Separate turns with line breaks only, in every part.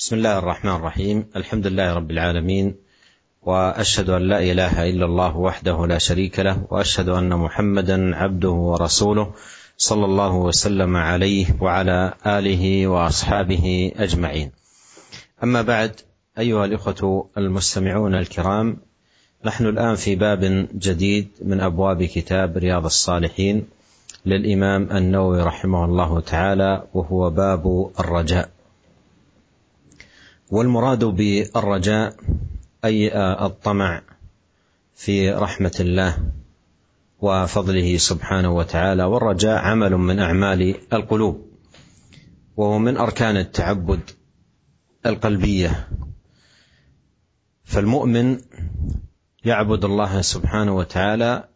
بسم الله الرحمن الرحيم الحمد لله رب العالمين واشهد ان لا اله الا الله وحده لا شريك له واشهد ان محمدا عبده ورسوله صلى الله وسلم عليه وعلى اله واصحابه اجمعين اما بعد ايها الاخوه المستمعون الكرام نحن الان في باب جديد من ابواب كتاب رياض الصالحين للامام النووي رحمه الله تعالى وهو باب الرجاء والمراد بالرجاء أي الطمع في رحمة الله وفضله سبحانه وتعالى. والرجاء عمل من أعمال القلوب وهو من أركان التعبد القلبية. فالمؤمن يعبد الله سبحانه وتعالى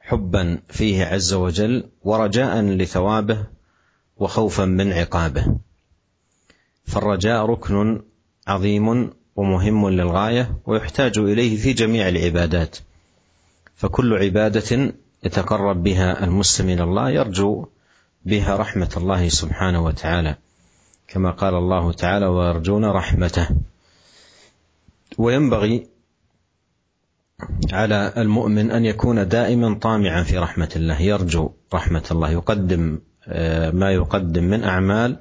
حبا فيه عز وجل ورجاء لثوابه وخوفا من عقابه. فالرجاء ركن عظيم ومهم للغاية ويحتاج إليه في جميع العبادات. فكل عبادة يتقرب بها المسلم إلى الله يرجو بها رحمة الله سبحانه وتعالى. كما قال الله تعالى ويرجون رحمته. وينبغي على المؤمن أن يكون دائما طامعا في رحمة الله يرجو رحمة الله يقدم ما يقدم من أعمال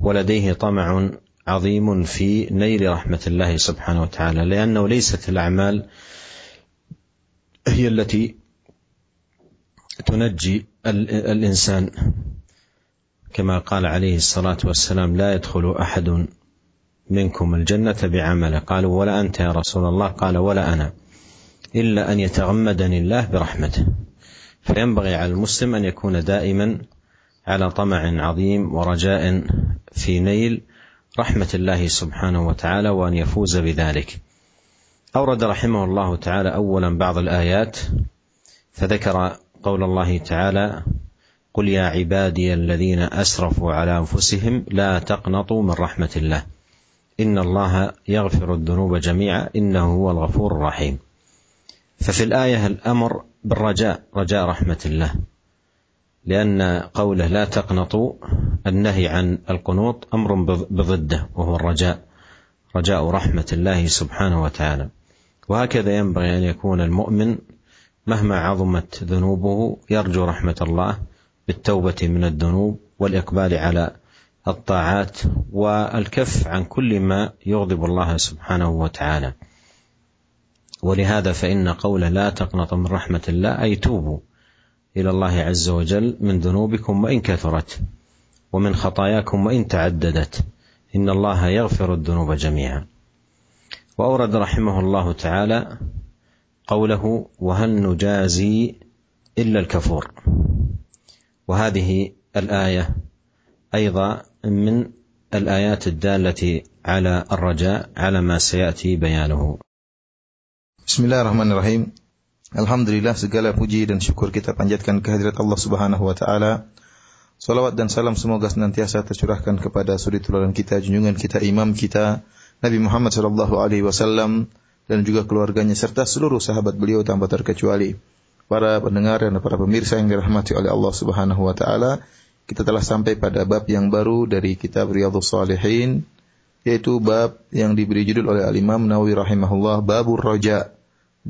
ولديه طمع عظيم في نيل رحمة الله سبحانه وتعالى لأنه ليست الأعمال هي التي تنجي الإنسان. كما قال عليه الصلاة والسلام لا يدخل أحد منكم الجنة بعمله. قالوا ولا أنت يا رسول الله. قال ولا أنا. إلا أن يتغمدني الله برحمته. فينبغي على المسلم أن يكون دائما على طمع عظيم ورجاء في نيل رحمة الله سبحانه وتعالى وأن يفوز بذلك. أورد رحمه الله تعالى اولا بعض الآيات فذكر قول الله تعالى قل يا عبادي الذين أسرفوا على أنفسهم لا تقنطوا من رحمة الله إن الله يغفر الذنوب جميعا إنه هو الغفور الرحيم. ففي الآية الأمر بالرجاء رجاء رحمة الله. لأن قوله لا تقنطوا النهي عن القنوط أمر بضده وهو الرجاء رجاء رحمة الله سبحانه وتعالى. وهكذا ينبغي أن يكون المؤمن مهما عظمت ذنوبه يرجو رحمة الله بالتوبة من الذنوب والإقبال على الطاعات والكف عن كل ما يغضب الله سبحانه وتعالى. ولهذا فإن قوله لا تقنط من رحمة الله أي توبوا. إلى الله عز وجل من ذنوبكم وإن كثرت ومن خطاياكم وإن تعددت. إن الله يغفر الذنوب جميعا. وأورد رحمه الله تعالى قوله وهل نجازي إلا الكفور وهذه الآية أيضا من الآيات الدالة على الرجاء على ما سيأتي بيانه.
Bismillahirrahmanirrahim. Alhamdulillah segala puji dan syukur kita panjatkan kehadirat Allah Subhanahu wa taala. Salawat dan salam semoga senantiasa tercurahkan kepada suri teladan kita, junjungan kita, imam kita, Nabi Muhammad sallallahu alaihi wasallam dan juga keluarganya serta seluruh sahabat beliau tanpa terkecuali. Para pendengar dan para pemirsa yang dirahmati oleh Allah Subhanahu wa taala, kita telah sampai pada bab yang baru dari kitab Riyadhus Shalihin yaitu bab yang diberi judul oleh Al-Imam Nawawi rahimahullah Babur Raja.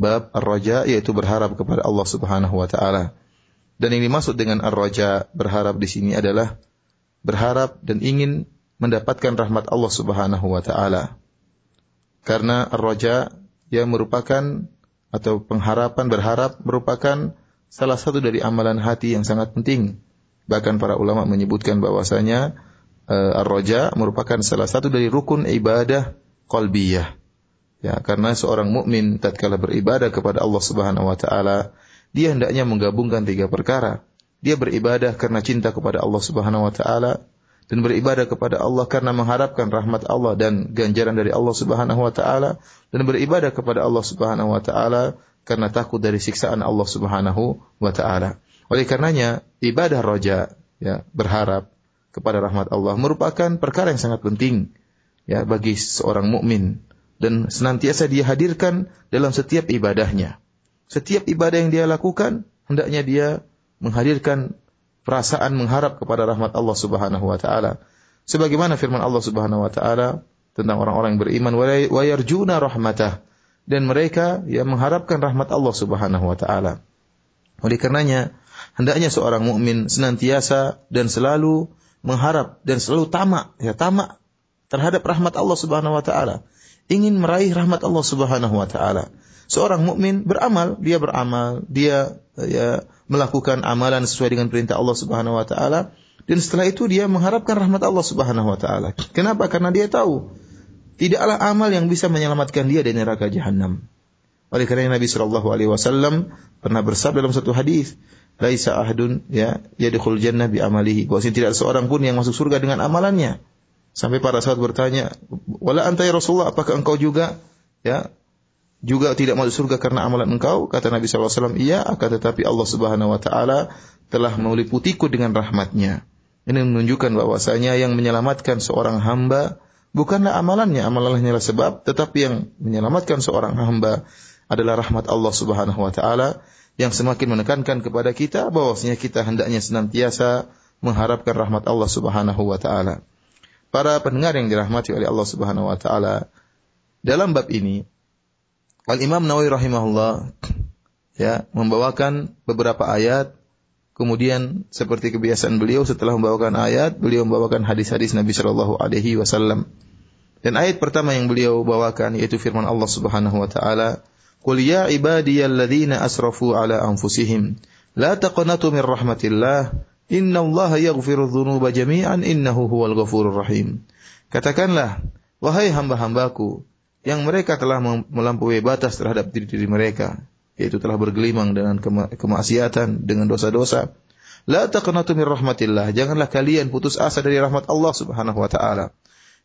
Bab Ar-Raja yaitu berharap kepada Allah Subhanahu wa taala. Dan yang dimaksud dengan Ar-Raja berharap di sini adalah berharap dan ingin mendapatkan rahmat Allah Subhanahu wa taala. Karena Ar-Raja yang merupakan atau pengharapan berharap merupakan salah satu dari amalan hati yang sangat penting. Bahkan para ulama menyebutkan bahwasanya uh, ar-raja merupakan salah satu dari rukun ibadah qalbiyah. Ya, karena seorang mukmin tatkala beribadah kepada Allah Subhanahu wa taala, dia hendaknya menggabungkan tiga perkara. Dia beribadah karena cinta kepada Allah Subhanahu wa taala dan beribadah kepada Allah karena mengharapkan rahmat Allah dan ganjaran dari Allah Subhanahu wa taala dan beribadah kepada Allah Subhanahu wa taala karena takut dari siksaan Allah Subhanahu wa taala. Oleh karenanya ibadah roja ya berharap kepada rahmat Allah merupakan perkara yang sangat penting ya bagi seorang mukmin dan senantiasa dia hadirkan dalam setiap ibadahnya. Setiap ibadah yang dia lakukan, hendaknya dia menghadirkan perasaan mengharap kepada rahmat Allah Subhanahu wa taala. Sebagaimana firman Allah Subhanahu wa taala, tentang orang-orang yang beriman wa yarjuna rahmatah dan mereka yang mengharapkan rahmat Allah Subhanahu wa taala. Oleh karenanya, hendaknya seorang mukmin senantiasa dan selalu mengharap dan selalu tamak, ya tamak terhadap rahmat Allah Subhanahu wa taala. Ingin meraih rahmat Allah Subhanahu wa taala. Seorang mukmin beramal, dia beramal, dia ya melakukan amalan sesuai dengan perintah Allah Subhanahu wa taala dan setelah itu dia mengharapkan rahmat Allah Subhanahu wa taala. Kenapa? Karena dia tahu tidaklah amal yang bisa menyelamatkan dia dari neraka jahanam. Oleh karena Nabi Shallallahu Alaihi Wasallam pernah bersabda dalam satu hadis, "Laisa ahadun ya yadkhul jannah bi amalihi." Bahwasanya tidak seorang pun yang masuk surga dengan amalannya. Sampai para sahabat bertanya, "Wala anta ya Rasulullah, apakah engkau juga ya juga tidak masuk surga karena amalan engkau?" Kata Nabi SAW, "Iya, akan tetapi Allah Subhanahu wa taala telah meliputiku dengan rahmatnya." Ini menunjukkan bahwasanya yang menyelamatkan seorang hamba bukanlah amalannya, amalannya adalah sebab, tetapi yang menyelamatkan seorang hamba adalah rahmat Allah Subhanahu wa taala yang semakin menekankan kepada kita bahwasanya kita hendaknya senantiasa mengharapkan rahmat Allah Subhanahu wa taala. Para pendengar yang dirahmati oleh Allah Subhanahu wa taala, dalam bab ini Al Imam Nawawi rahimahullah ya membawakan beberapa ayat Kemudian seperti kebiasaan beliau setelah membawakan ayat, beliau membawakan hadis-hadis Nabi Shallallahu alaihi wasallam. Dan ayat pertama yang beliau bawakan yaitu firman Allah Subhanahu wa taala, "Qul ya ibadiyalladzina asrafu ala anfusihim, la taqnatu min rahmatillah, innallaha yaghfiru dzunuba jami'an innahu huwal ghafurur rahim." Katakanlah, wahai hamba-hambaku yang mereka telah melampaui batas terhadap diri-diri mereka, yaitu telah bergelimang dengan kema kemaksiatan, dengan dosa-dosa. La taqnatu min rahmatillah. Janganlah kalian putus asa dari rahmat Allah Subhanahu wa taala.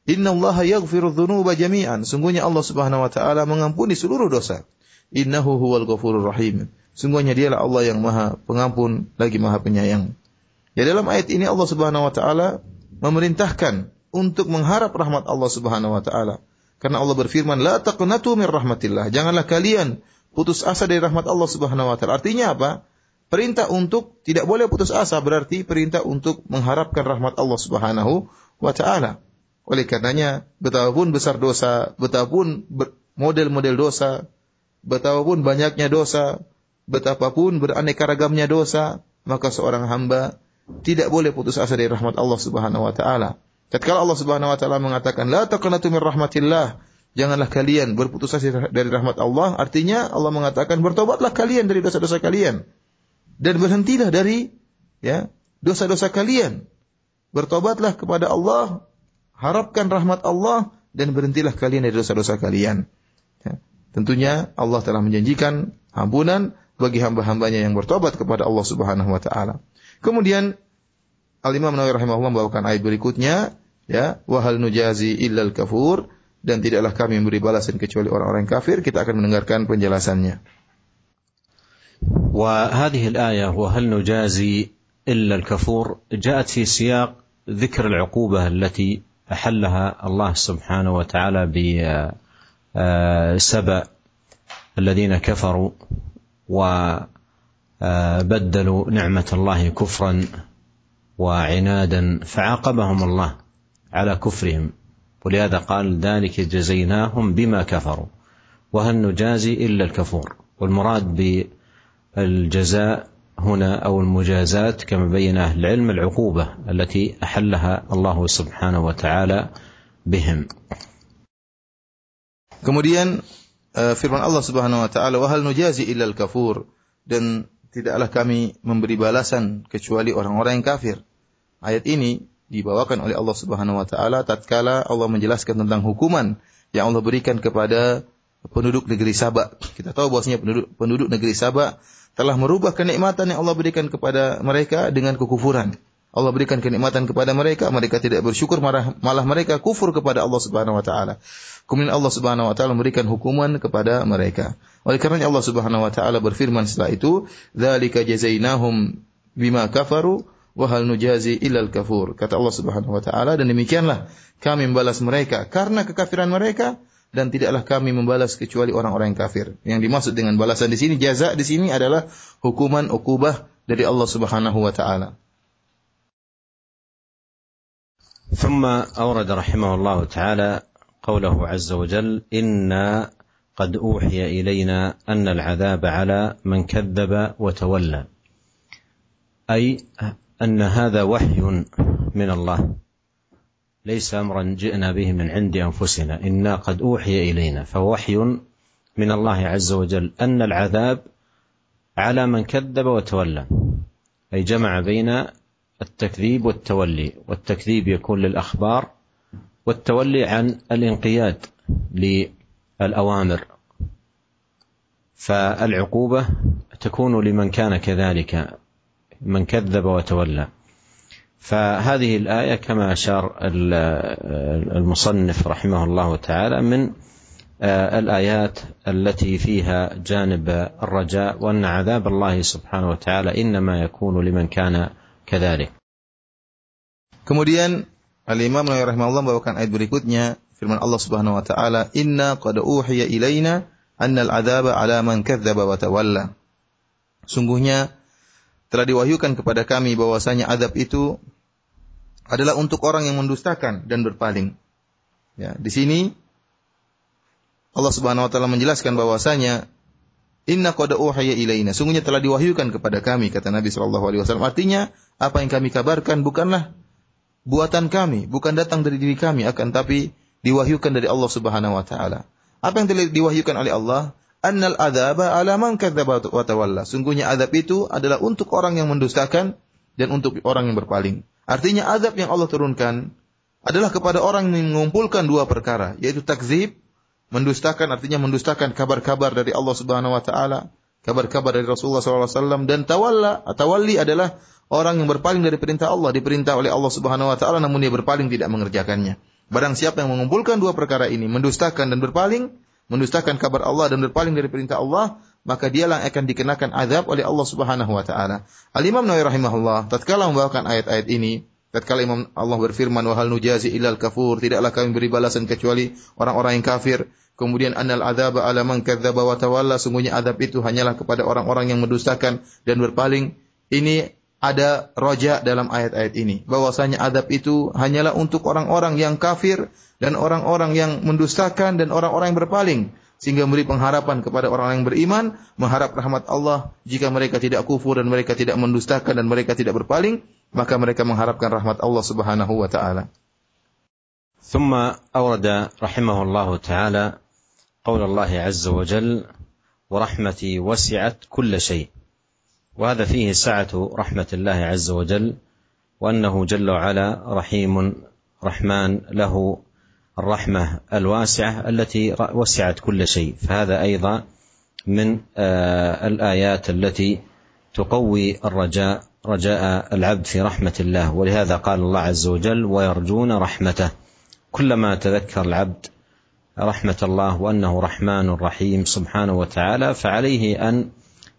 Inna Allah yaghfiru dzunuba jami'an. Sungguhnya Allah Subhanahu wa taala mengampuni seluruh dosa. Innahu huwal ghafurur rahim. Sungguhnya dialah Allah yang Maha Pengampun lagi Maha Penyayang. Ya dalam ayat ini Allah Subhanahu wa taala memerintahkan untuk mengharap rahmat Allah Subhanahu wa taala. Karena Allah berfirman, "La taqnatu min rahmatillah." Janganlah kalian putus asa dari rahmat Allah Subhanahu wa taala. Artinya apa? Perintah untuk tidak boleh putus asa berarti perintah untuk mengharapkan rahmat Allah Subhanahu wa taala. Oleh karenanya, betapapun besar dosa, betapapun model-model dosa, betapapun banyaknya dosa, betapapun beraneka ragamnya dosa, maka seorang hamba tidak boleh putus asa dari rahmat Allah Subhanahu wa taala. Tatkala Allah Subhanahu wa taala mengatakan la taqnatu min rahmatillah, janganlah kalian berputus asa dari rahmat Allah. Artinya Allah mengatakan bertobatlah kalian dari dosa-dosa kalian dan berhentilah dari ya dosa-dosa kalian. Bertobatlah kepada Allah, harapkan rahmat Allah dan berhentilah kalian dari dosa-dosa kalian. Ya. Tentunya Allah telah menjanjikan ampunan bagi hamba-hambanya yang bertobat kepada Allah Subhanahu wa taala. Kemudian Al-Imam Nawawi rahimahullah membawakan ayat berikutnya, ya, wa hal nujazi illal kafur dan tidaklah kami memberi balasan kecuali orang-orang kafir. Kita akan mendengarkan penjelasannya.
وهذه الآية وهل نجازي إلا الكفور جاءت في سياق ذكر العقوبة التي أحلها الله سبحانه وتعالى بسبأ الذين كفروا وبدلوا نعمة الله كفرا وعنادا فعاقبهم الله على كفرهم. ولهذا قال ذلك جزيناهم بما كفروا. وهل نجازي إلا الكفور؟ والمراد بالجزاء هنا أو المجازات كما بين أهل العلم العقوبة التي أحلها الله سبحانه وتعالى بهم.
Kemudian firman Allah Subhanahu wa taala wa hal nujazi illal kafur dan tidaklah kami memberi balasan kecuali orang-orang yang kafir. Ayat ini dibawakan oleh Allah Subhanahu wa taala tatkala Allah menjelaskan tentang hukuman yang Allah berikan kepada penduduk negeri Sabak. Kita tahu bahwasanya penduduk penduduk negeri Sabak telah merubah kenikmatan yang Allah berikan kepada mereka dengan kekufuran. Allah berikan kenikmatan kepada mereka, mereka tidak bersyukur, malah, malah mereka kufur kepada Allah Subhanahu wa taala. Kemudian Allah Subhanahu wa taala memberikan hukuman kepada mereka. Oleh karena Allah Subhanahu wa taala berfirman setelah itu, "Dzalika jazainahum bima kafaru wahal nujazi ilal kafur. Kata Allah Subhanahu wa taala dan demikianlah kami membalas mereka karena kekafiran mereka dan tidaklah kami membalas kecuali orang-orang yang kafir. Yang dimaksud dengan balasan di sini jaza di sini adalah hukuman ukubah dari Allah Subhanahu wa taala.
ثم أورد رحمه الله تعالى قوله عز وجل إنا قد أوحي إلينا أن العذاب على من كذب وتولى. أي أن هذا وحي من الله. ليس أمرا جئنا به من عند أنفسنا. إنا قد أوحي إلينا. فهو وحي من الله عز وجل أن العذاب على من كذب وتولى. أي جمع بين التكذيب والتولي. والتكذيب يكون للأخبار والتولي عن الانقياد للأوامر. فالعقوبة تكون لمن كان كذلك من كذب وتولى. فهذه الآية كما أشار المصنف رحمه الله تعالى من الآيات التي فيها جانب الرجاء وأن عذاب الله سبحانه وتعالى إنما يكون لمن كان كذلك.
Kemudian Al-Imam Nawawi rahimahullah membawakan ayat berikutnya. Firman Allah Subhanahu wa taala inna qad uhiya ilaina annal adzaba ala man kadzdzaba wa tawalla. Sungguhnya telah diwahyukan kepada kami bahwasanya azab itu adalah untuk orang yang mendustakan dan berpaling. Ya, di sini Allah Subhanahu wa taala menjelaskan bahwasanya inna qad uhiya ilaina sungguhnya telah diwahyukan kepada kami kata Nabi sallallahu alaihi wasallam. Artinya apa yang kami kabarkan bukanlah buatan kami bukan datang dari diri kami akan tapi diwahyukan dari Allah Subhanahu wa taala. Apa yang telah diwahyukan oleh Allah? Annal adzaba ala man wa tawalla. Sungguhnya azab itu adalah untuk orang yang mendustakan dan untuk orang yang berpaling. Artinya azab yang Allah turunkan adalah kepada orang yang mengumpulkan dua perkara yaitu takzib mendustakan artinya mendustakan kabar-kabar dari Allah Subhanahu wa taala, kabar-kabar dari Rasulullah SAW dan tawalla, tawalli adalah orang yang berpaling dari perintah Allah, diperintah oleh Allah Subhanahu wa taala namun dia berpaling tidak mengerjakannya. Barang siapa yang mengumpulkan dua perkara ini, mendustakan dan berpaling, mendustakan kabar Allah dan berpaling dari perintah Allah, maka dialah akan dikenakan azab oleh Allah Subhanahu wa taala. Al-Imam Nawawi rahimahullah tatkala membawakan ayat-ayat ini, tatkala Imam Allah berfirman wahal nujazi ilal kafur, tidaklah kami beri balasan kecuali orang-orang yang kafir. Kemudian annal adzaba ala man kadzdzaba wa tawalla sungguhnya adab itu hanyalah kepada orang-orang yang mendustakan dan berpaling. Ini ada roja dalam ayat-ayat ini bahwasanya adab itu hanyalah untuk orang-orang yang kafir dan orang-orang yang mendustakan dan orang-orang yang berpaling sehingga memberi pengharapan kepada orang-orang yang beriman mengharap rahmat Allah jika mereka tidak kufur dan mereka tidak mendustakan dan mereka tidak berpaling maka mereka mengharapkan rahmat Allah Subhanahu wa taala.
ثم أورد رحمه الله تعالى قول الله عز وجل ورحمتي وسعت كل شيء. وهذا فيه سعة رحمة الله عز وجل وأنه جل وعلا رحيم رحمن له الرحمة الواسعة التي وسعت كل شيء. فهذا أيضا من الآيات التي تقوي الرجاء رجاء العبد في رحمة الله. ولهذا قال الله عز وجل ويرجون رحمته. كلما تذكر العبد رحمة الله وأنه رحمن رحيم سبحانه وتعالى فعليه أن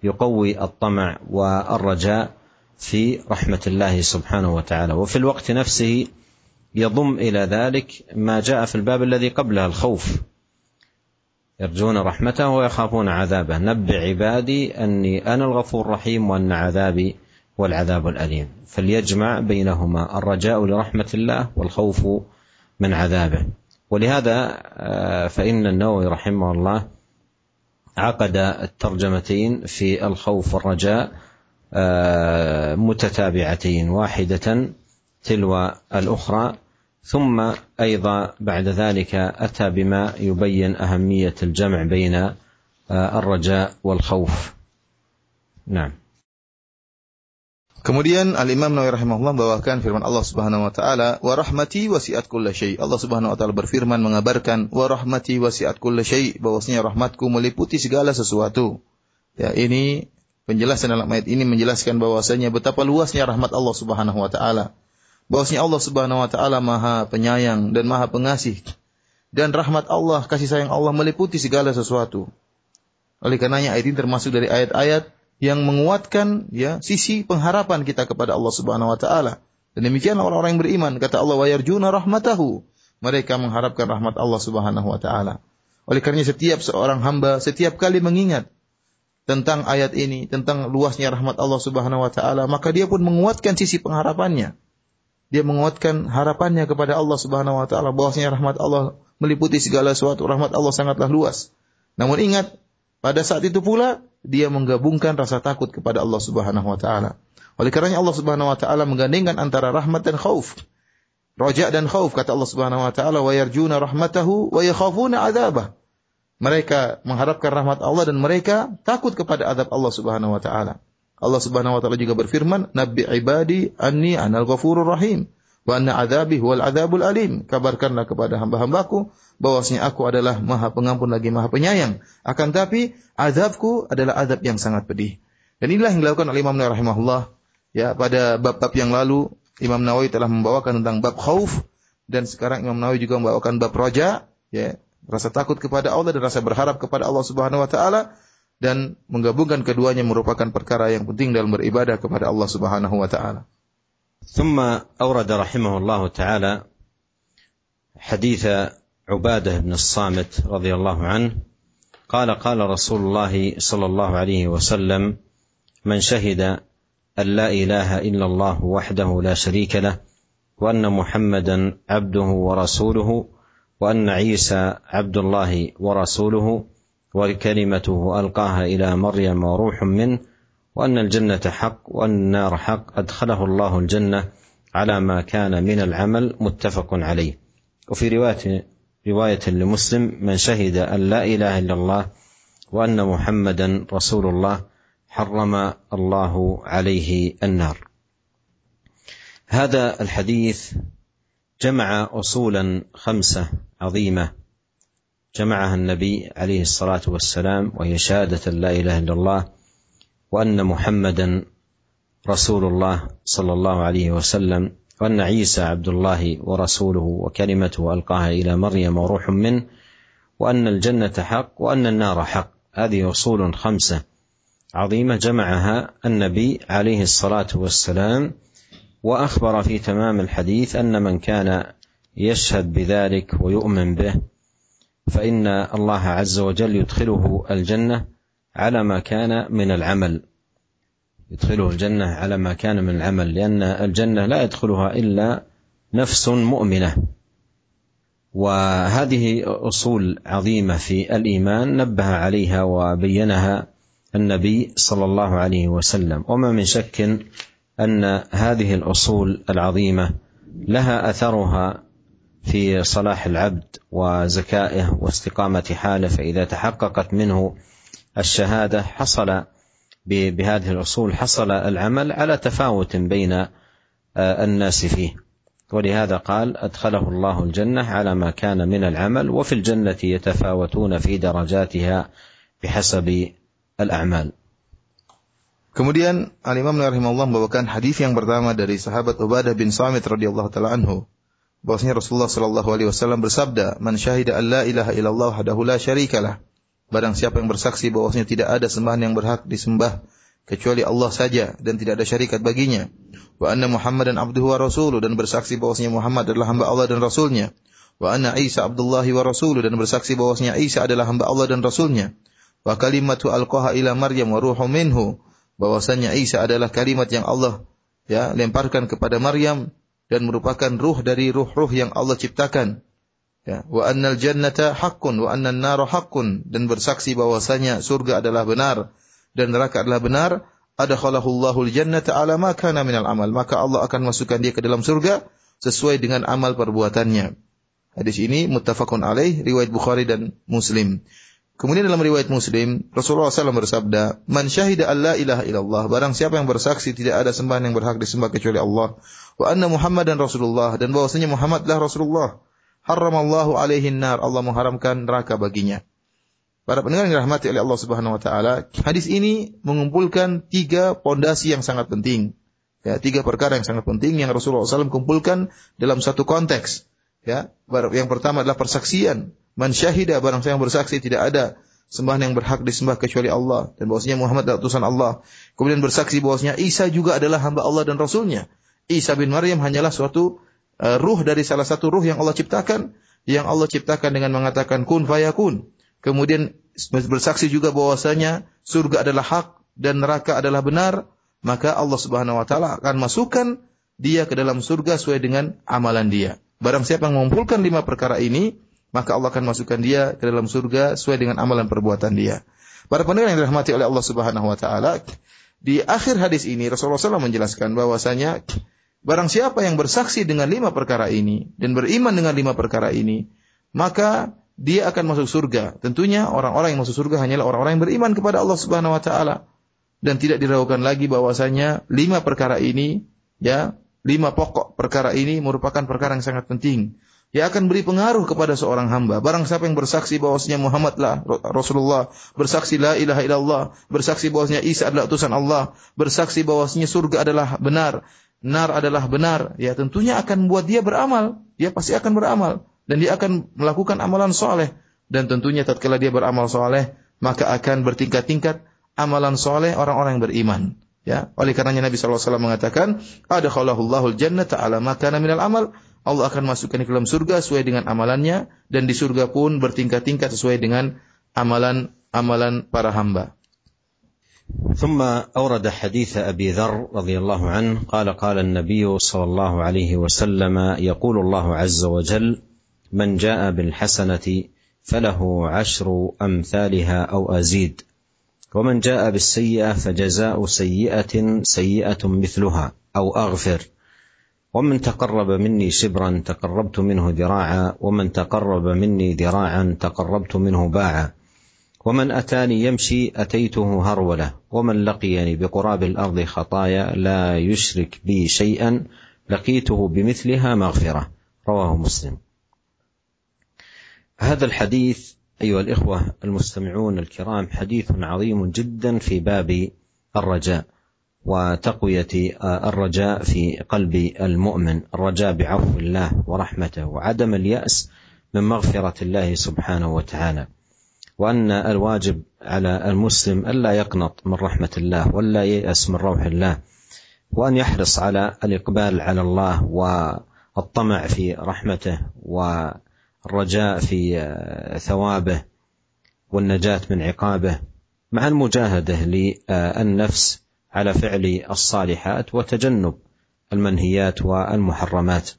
يقوي الطمع والرجاء في رحمة الله سبحانه وتعالى. وفي الوقت نفسه يضم إلى ذلك ما جاء في الباب الذي قبله الخوف. يرجون رحمته ويخافون عذابه. نبع عبادي أني أنا الغفور الرحيم وأن عذابي والعذاب الأليم. فليجمع بينهما الرجاء لرحمة الله والخوف من عذابه. ولهذا فإن النووي رحمه الله عقد الترجمتين في الخوف والرجاء متتابعتين واحدة تلو الأخرى. ثم أيضا بعد ذلك أتى بما يبين أهمية الجمع بين الرجاء والخوف. نعم.
Kemudian Al-Imam Nawawi rahimahullah membawakan firman Allah Subhanahu wa taala, "Wa rahmati wasi'at kulla syai." Allah Subhanahu wa taala berfirman mengabarkan, "Wa rahmati wasi'at kulla syai," bahwasanya rahmatku meliputi segala sesuatu. Ya, ini penjelasan dalam ayat ini menjelaskan bahwasanya betapa luasnya rahmat Allah Subhanahu wa taala. Bahwasanya Allah Subhanahu wa taala Maha Penyayang dan Maha Pengasih. Dan rahmat Allah, kasih sayang Allah meliputi segala sesuatu. Oleh karenanya ayat ini termasuk dari ayat-ayat yang menguatkan ya sisi pengharapan kita kepada Allah Subhanahu wa taala. Dan demikian orang-orang yang beriman kata Allah wa yarjuna rahmatahu. Mereka mengharapkan rahmat Allah Subhanahu wa taala. Oleh karena setiap seorang hamba setiap kali mengingat tentang ayat ini, tentang luasnya rahmat Allah Subhanahu wa taala, maka dia pun menguatkan sisi pengharapannya. Dia menguatkan harapannya kepada Allah Subhanahu wa taala bahwasanya rahmat Allah meliputi segala sesuatu. Rahmat Allah sangatlah luas. Namun ingat, pada saat itu pula dia menggabungkan rasa takut kepada Allah Subhanahu wa taala. Oleh karenanya Allah Subhanahu wa taala menggandengkan antara rahmat dan khauf. Raja dan khauf kata Allah Subhanahu wa taala wa yarjuna rahmatahu wa yakhafuna adzabah. Mereka mengharapkan rahmat Allah dan mereka takut kepada azab Allah Subhanahu wa taala. Allah Subhanahu wa taala juga berfirman, "Nabbi ibadi anni anal ghafurur rahim wa anna adzabi huwal adzabul alim." Kabarkanlah kepada hamba-hambaku bahwasanya aku adalah Maha Pengampun lagi Maha Penyayang. Akan tapi azabku adalah azab yang sangat pedih. Dan inilah yang dilakukan oleh Imam Nawawi rahimahullah ya pada bab-bab yang lalu Imam Nawawi telah membawakan tentang bab khauf dan sekarang Imam Nawawi juga membawakan bab roja, ya, rasa takut kepada Allah dan rasa berharap kepada Allah Subhanahu wa taala dan menggabungkan keduanya merupakan perkara yang penting dalam beribadah kepada Allah Subhanahu wa taala.
ثم أورد رحمه الله تعالى حديث عبادة بن الصامت رضي الله عنه قال قال رسول الله صلى الله عليه وسلم من شهد أن لا إله إلا الله وحده لا شريك له وأن محمدا عبده ورسوله وأن عيسى عبد الله ورسوله وكلمته ألقاها إلى مريم وروح منه وأن الجنة حق وأن النار حق. أدخله الله الجنة على ما كان من العمل متفق عليه. وفي رواية رواية لمسلم من شهد أن لا إله إلا الله وأن محمدا رسول الله حرم الله عليه النار. هذا الحديث جمع اصولا خمسة عظيمة جمعها النبي عليه الصلاة والسلام وهي شهادة لا إله إلا الله وأن محمدا رسول الله صلى الله عليه وسلم وأن عيسى عبد الله ورسوله وكلمته ألقاها إلى مريم وروح منه وأن الجنة حق وأن النار حق. هذه أصول خمسة عظيمة جمعها النبي عليه الصلاة والسلام وأخبر في تمام الحديث أن من كان يشهد بذلك ويؤمن به فإن الله عز وجل يدخله الجنة على ما كان من العمل. يدخله الجنة على ما كان من العمل لأن الجنة لا يدخلها إلا نفس مؤمنة. وهذه أصول عظيمة في الإيمان نبه عليها وبينها النبي صلى الله عليه وسلم. وما من شك أن هذه الأصول العظيمة لها أثرها في صلاح العبد وزكائه واستقامة حاله فإذا تحققت منه الشهاده حصل بهذه الاصول حصل العمل على تفاوت بين آه، الناس فيه ولهذا قال ادخله الله الجنه على ما كان من العمل وفي الجنه يتفاوتون في درجاتها بحسب al-a'mal.
Kemudian Al-Imam rahimahullah membawakan hadis yang pertama dari sahabat Ubadah bin Samit radhiyallahu taala anhu. Bahwasanya Rasulullah sallallahu alaihi wasallam bersabda, "Man syahida an la ilaha illallah wahdahu la syarikalah." Barang siapa yang bersaksi bahwasanya tidak ada sembahan yang berhak disembah kecuali Allah saja dan tidak ada syarikat baginya. Wa anna Muhammadan abduhu wa rasuluh dan bersaksi bahwasanya Muhammad adalah hamba Allah dan rasulnya. Wa anna Isa abdullahi wa rasuluh dan bersaksi bahwasanya Isa adalah hamba Allah dan rasulnya wa kalimatu alqaha ila Maryam wa ruhu minhu bahwasanya Isa adalah kalimat yang Allah ya lemparkan kepada Maryam dan merupakan ruh dari ruh-ruh yang Allah ciptakan ya. Wa annal jannata haqqun wa annan nar haqqun. Dan bersaksi bahwasanya surga adalah benar dan neraka adalah benar. Adakhalahu Allahul jannata ala ma kana minal amal. Maka Allah akan masukkan dia ke dalam surga sesuai dengan amal perbuatannya. Hadis ini muttafaqun alaih riwayat Bukhari dan Muslim. Kemudian dalam riwayat Muslim, Rasulullah SAW bersabda, "Man syahida alla ilaha illallah, barang siapa yang bersaksi tidak ada sembahan yang berhak disembah kecuali Allah, wa anna Muhammadan Rasulullah. Dan bahwasanya Muhammad adalah Rasulullah, haramallahu alaihi nar, Allah mengharamkan neraka baginya." Para pendengar yang dirahmati oleh Allah Subhanahu wa taala, hadis ini mengumpulkan tiga pondasi yang sangat penting. Ya, tiga perkara yang sangat penting yang Rasulullah SAW kumpulkan dalam satu konteks. Ya, yang pertama adalah persaksian Man syahida barang yang bersaksi tidak ada sembahan yang berhak disembah kecuali Allah dan bahwasanya Muhammad adalah utusan Allah. Kemudian bersaksi bahwasanya Isa juga adalah hamba Allah dan rasulnya. Isa bin Maryam hanyalah suatu ruh dari salah satu ruh yang Allah ciptakan yang Allah ciptakan dengan mengatakan kun fayakun. Kemudian bersaksi juga bahwasanya surga adalah hak dan neraka adalah benar, maka Allah Subhanahu wa taala akan masukkan dia ke dalam surga sesuai dengan amalan dia. Barang siapa yang mengumpulkan lima perkara ini, maka Allah akan masukkan dia ke dalam surga sesuai dengan amalan perbuatan dia. Para pendengar yang dirahmati oleh Allah Subhanahu wa taala, di akhir hadis ini Rasulullah SAW menjelaskan bahwasanya barang siapa yang bersaksi dengan lima perkara ini dan beriman dengan lima perkara ini, maka dia akan masuk surga. Tentunya orang-orang yang masuk surga hanyalah orang-orang yang beriman kepada Allah Subhanahu wa taala dan tidak diragukan lagi bahwasanya lima perkara ini ya, lima pokok perkara ini merupakan perkara yang sangat penting ia akan beri pengaruh kepada seorang hamba. Barang siapa yang bersaksi bahwasanya Muhammad lah Rasulullah, bersaksi la ilaha illallah, bersaksi bahwasanya Isa adalah utusan Allah, bersaksi bahwasanya surga adalah benar, nar adalah benar, ya tentunya akan membuat dia beramal. Dia pasti akan beramal dan dia akan melakukan amalan soleh dan tentunya tatkala dia beramal soleh maka akan bertingkat-tingkat amalan soleh orang-orang yang beriman. Ya, oleh karenanya Nabi SAW mengatakan, ada Allahul jannata ala makana minal amal. Allah akan masukkan ke dalam surga sesuai dengan amalannya dan di surga pun bertingkat-tingkat sesuai dengan amalan-amalan para hamba.
ثم أورد حديث أبي ذر رضي الله عنه قال قال النبي صلى الله عليه وسلم يقول الله عز وجل من جاء بالحسنة فله عشر أمثالها أو أزيد ومن جاء بالسيئة فجزاء سيئة سيئة مثلها أو أغفر ومن تقرب مني شبرا تقربت منه ذراعا ومن تقرب مني ذراعا تقربت منه باعا ومن أتاني يمشي أتيته هرولة ومن لقيني بقراب الأرض خطايا لا يشرك بي شيئا لقيته بمثلها مغفرة. رواه مسلم. هذا الحديث أيها الإخوة المستمعون الكرام حديث عظيم جدا في باب الرجاء وتقوية الرجاء في قلب المؤمن. الرجاء بعفو الله ورحمته وعدم اليأس من مغفرة الله سبحانه وتعالى. وأن الواجب على المسلم ألا يقنط من رحمة الله ولا ييأس من روح الله وأن يحرص على الإقبال على الله والطمع في رحمته والرجاء في ثوابه والنجاة من عقابه مع المجاهدة للنفس على فعل الصالحات وتجنب المنهيات والمحرمات.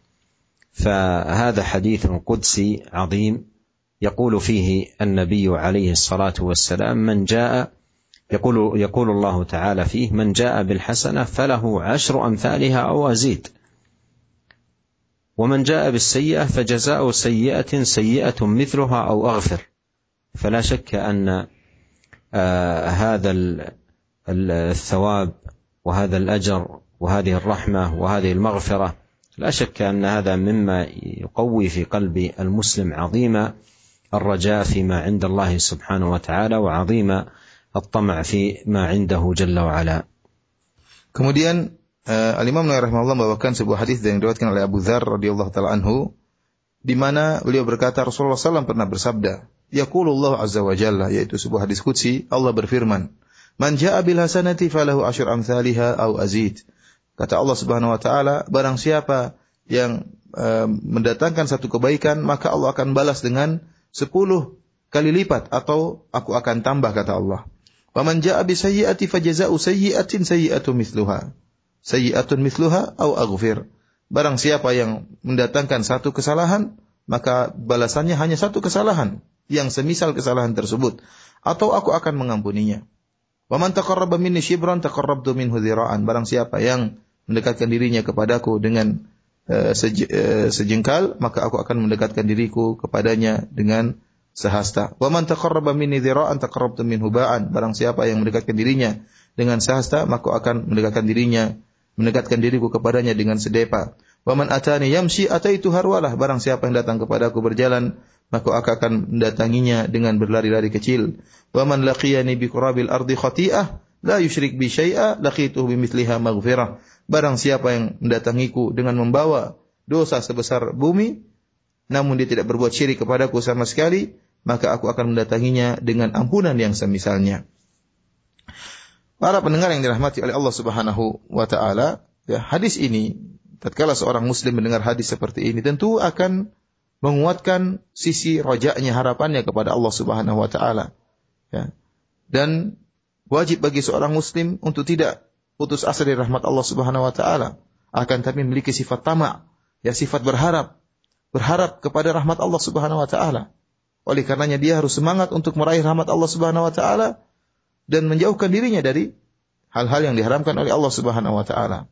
فهذا حديث قدسي عظيم. يقول فيه النبي عليه الصلاة والسلام من جاء يقول يقول الله تعالى فيه من جاء بالحسنة فله عشر أمثالها أو أزيد. ومن جاء بالسيئة فجزاء سيئة سيئة مثلها أو أغفر. فلا شك أن آه هذا الثواب وهذا الأجر وهذه الرحمة وهذه المغفرة لا شك أن هذا مما يقوي في قلب المسلم عظيم الرجاء فيما عند الله سبحانه وتعالى وعظيم الطمع فيما عنده جل وعلا.
Kemudian uh, Al Imam Nawawi rahimahullah membawakan sebuah hadis yang diriwayatkan oleh Abu Dzar radhiyallahu taala anhu di mana beliau berkata Rasulullah SAW pernah bersabda, Yaqulullah azza wa jalla yaitu sebuah hadis qudsi Allah berfirman, Man ja'a bil hasanati falahu asyur amsalha au azid. Kata Allah Subhanahu wa taala, barang siapa yang e, mendatangkan satu kebaikan, maka Allah akan balas dengan sepuluh kali lipat atau aku akan tambah kata Allah. Wa man ja'a bi sayyi'ati fajaza'u sayyi'atin sayyi'atu mithluha. Sayyi'atun mithluha au aghfir. Barang siapa yang mendatangkan satu kesalahan, maka balasannya hanya satu kesalahan yang semisal kesalahan tersebut atau aku akan mengampuninya. Wa man taqarraba minni shibran taqarrabtu minhu dhira'an. Barang siapa yang mendekatkan dirinya kepadaku dengan sej, uh, sejengkal, maka aku akan mendekatkan diriku kepadanya dengan sehasta. Wa man taqarraba minni dhira'an taqarrabtu minhu ba'an. Barang siapa yang mendekatkan dirinya dengan sehasta, maka aku akan mendekatkan dirinya mendekatkan diriku kepadanya dengan sedepa. Wa man atani yamshi ataitu harwalah. Barang siapa yang datang kepadaku berjalan, maka aku akan mendatanginya dengan berlari-lari kecil. Wa man laqiyani bi qurabil ardi khati'ah la yusyrik bi syai'a laqituhu bimithliha maghfirah. Barang siapa yang mendatangiku dengan membawa dosa sebesar bumi namun dia tidak berbuat syirik kepadaku sama sekali, maka aku akan mendatanginya dengan ampunan yang semisalnya. Para pendengar yang dirahmati oleh Allah Subhanahu wa taala, ya hadis ini tatkala seorang muslim mendengar hadis seperti ini tentu akan menguatkan sisi rojaknya harapannya kepada Allah Subhanahu wa taala. Ya. Dan wajib bagi seorang muslim untuk tidak putus asa dari rahmat Allah Subhanahu wa taala, akan tapi memiliki sifat tamak, ya sifat berharap berharap kepada rahmat Allah Subhanahu wa taala. Oleh karenanya dia harus semangat untuk meraih rahmat Allah Subhanahu wa taala dan menjauhkan dirinya dari hal-hal yang diharamkan oleh Allah Subhanahu wa taala.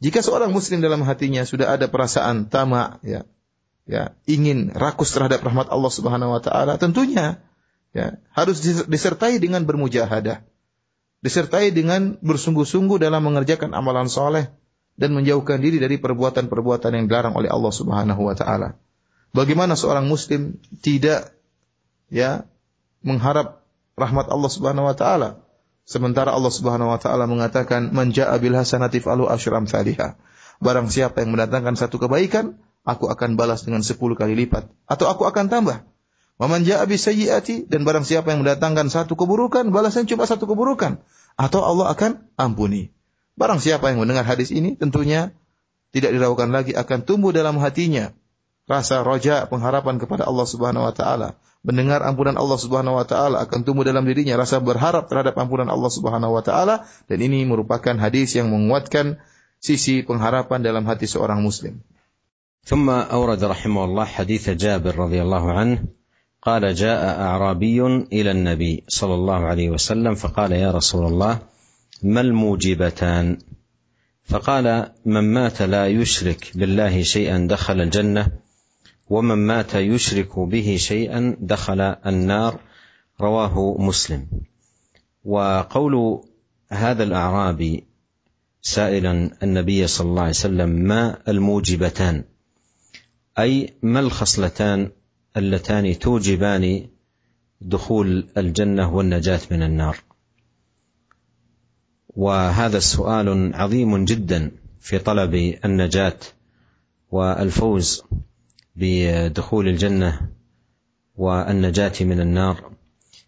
Jika seorang muslim dalam hatinya sudah ada perasaan tamak ya, ya, ingin rakus terhadap rahmat Allah Subhanahu wa taala, tentunya ya, harus disertai dengan bermujahadah. Disertai dengan bersungguh-sungguh dalam mengerjakan amalan soleh dan menjauhkan diri dari perbuatan-perbuatan yang dilarang oleh Allah Subhanahu wa taala. Bagaimana seorang muslim tidak ya mengharap rahmat Allah Subhanahu wa taala. Sementara Allah Subhanahu wa taala mengatakan man jaa bil hasanati falu asyram salihah. Barang siapa yang mendatangkan satu kebaikan, aku akan balas dengan sepuluh kali lipat atau aku akan tambah. Waman jaa bis sayyiati dan barang siapa yang mendatangkan satu keburukan, balasnya cuma satu keburukan atau Allah akan ampuni. Barang siapa yang mendengar hadis ini tentunya tidak diragukan lagi akan tumbuh dalam hatinya rasa roja pengharapan kepada Allah Subhanahu wa taala mendengar ampunan Allah Subhanahu wa taala akan tumbuh dalam dirinya rasa berharap terhadap ampunan Allah Subhanahu wa taala dan ini merupakan hadis yang menguatkan sisi pengharapan dalam hati seorang muslim.
ثم أورد رحمه الله حديث جابر رضي الله عنه قال جاء أعرابي إلى النبي صلى الله عليه وسلم فقال يا رسول الله ما الموجبتان؟ فقال من مات لا يشرك بالله شيئا دخل الجنة ومن مات يشرك به شيئا دخل النار رواه مسلم. وقول هذا الأعرابي سائلا النبي صلى الله عليه وسلم ما الموجبتان؟ أي ما الخصلتان؟ اللتان توجبان دخول الجنة والنجاة من النار. وهذا السؤال عظيم جدا في طلب النجاة والفوز بدخول الجنة والنجاة من النار.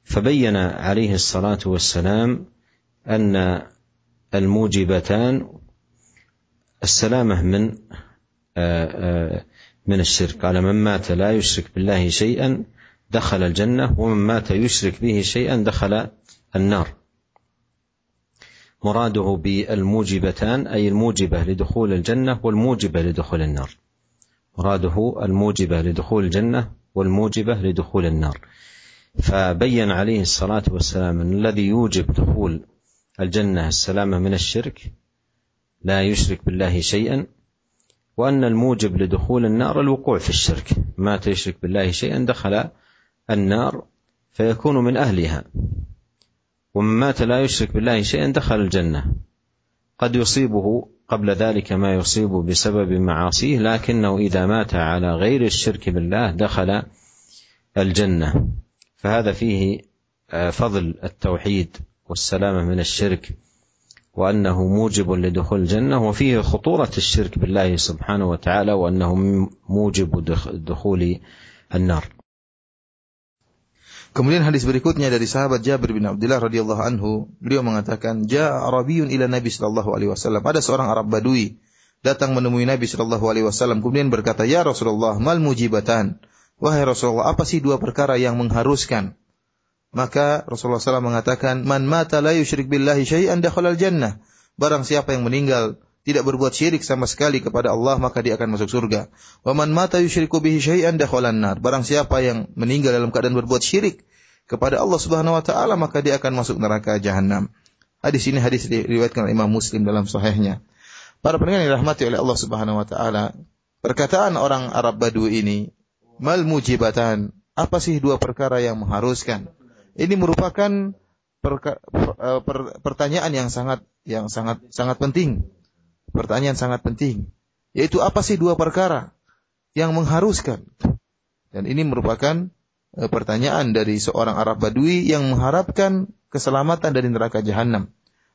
فبين عليه الصلاة والسلام أن الموجبتان السلامة من من الشرك. قال من مات لا يشرك بالله شيئا دخل الجنة ومن مات يشرك به شيئا دخل النار. مراده بالموجبتان أي الموجبة لدخول الجنة والموجبة لدخول النار. مراده الموجبة لدخول الجنة والموجبة لدخول النار. فبين عليه الصلاة والسلام أن الذي يوجب دخول الجنة السلامة من الشرك لا يشرك بالله شيئا وأن الموجب لدخول النار الوقوع في الشرك. ما تشرك بالله شيئا دخل النار فيكون من أهلها. ومن مات لا يشرك بالله شيئا دخل الجنة. قد يصيبه قبل ذلك ما يصيب بسبب معاصيه لكنه إذا مات على غير الشرك بالله دخل الجنة. فهذا فيه فضل التوحيد والسلامة من الشرك. وانه موجب لدخول الجنه وفيه خطوره الشرك بالله سبحانه وتعالى وانه موجب دخول النار
Kemudian hadis berikutnya dari sahabat Jabir bin Abdullah radhiyallahu anhu, beliau mengatakan, "Ja'a Arabiyyun ila Nabi sallallahu alaihi wasallam." Ada seorang Arab Badui datang menemui Nabi sallallahu alaihi wasallam kemudian berkata, "Ya Rasulullah, mal mujibatan?" Wahai Rasulullah, apa sih dua perkara yang mengharuskan? maka Rasulullah SAW mengatakan, "Man mata la yusyrik billahi syai'an dakhala jannah." Barang siapa yang meninggal tidak berbuat syirik sama sekali kepada Allah maka dia akan masuk surga. Wa man mata yusyriku bihi syai'an dakhala nar. Barang siapa yang meninggal dalam keadaan berbuat syirik kepada Allah Subhanahu wa taala maka dia akan masuk neraka jahanam. Hadis ini hadis diriwayatkan oleh Imam Muslim dalam sahihnya. Para pendengar yang dirahmati oleh Allah Subhanahu wa taala, perkataan orang Arab Badu ini, mal mujibatan, apa sih dua perkara yang mengharuskan? Ini merupakan perka, per, per, pertanyaan yang sangat yang sangat sangat penting. Pertanyaan sangat penting, yaitu apa sih dua perkara yang mengharuskan? Dan ini merupakan Eh, pertanyaan dari seorang Arab Badui yang mengharapkan keselamatan dari neraka jahanam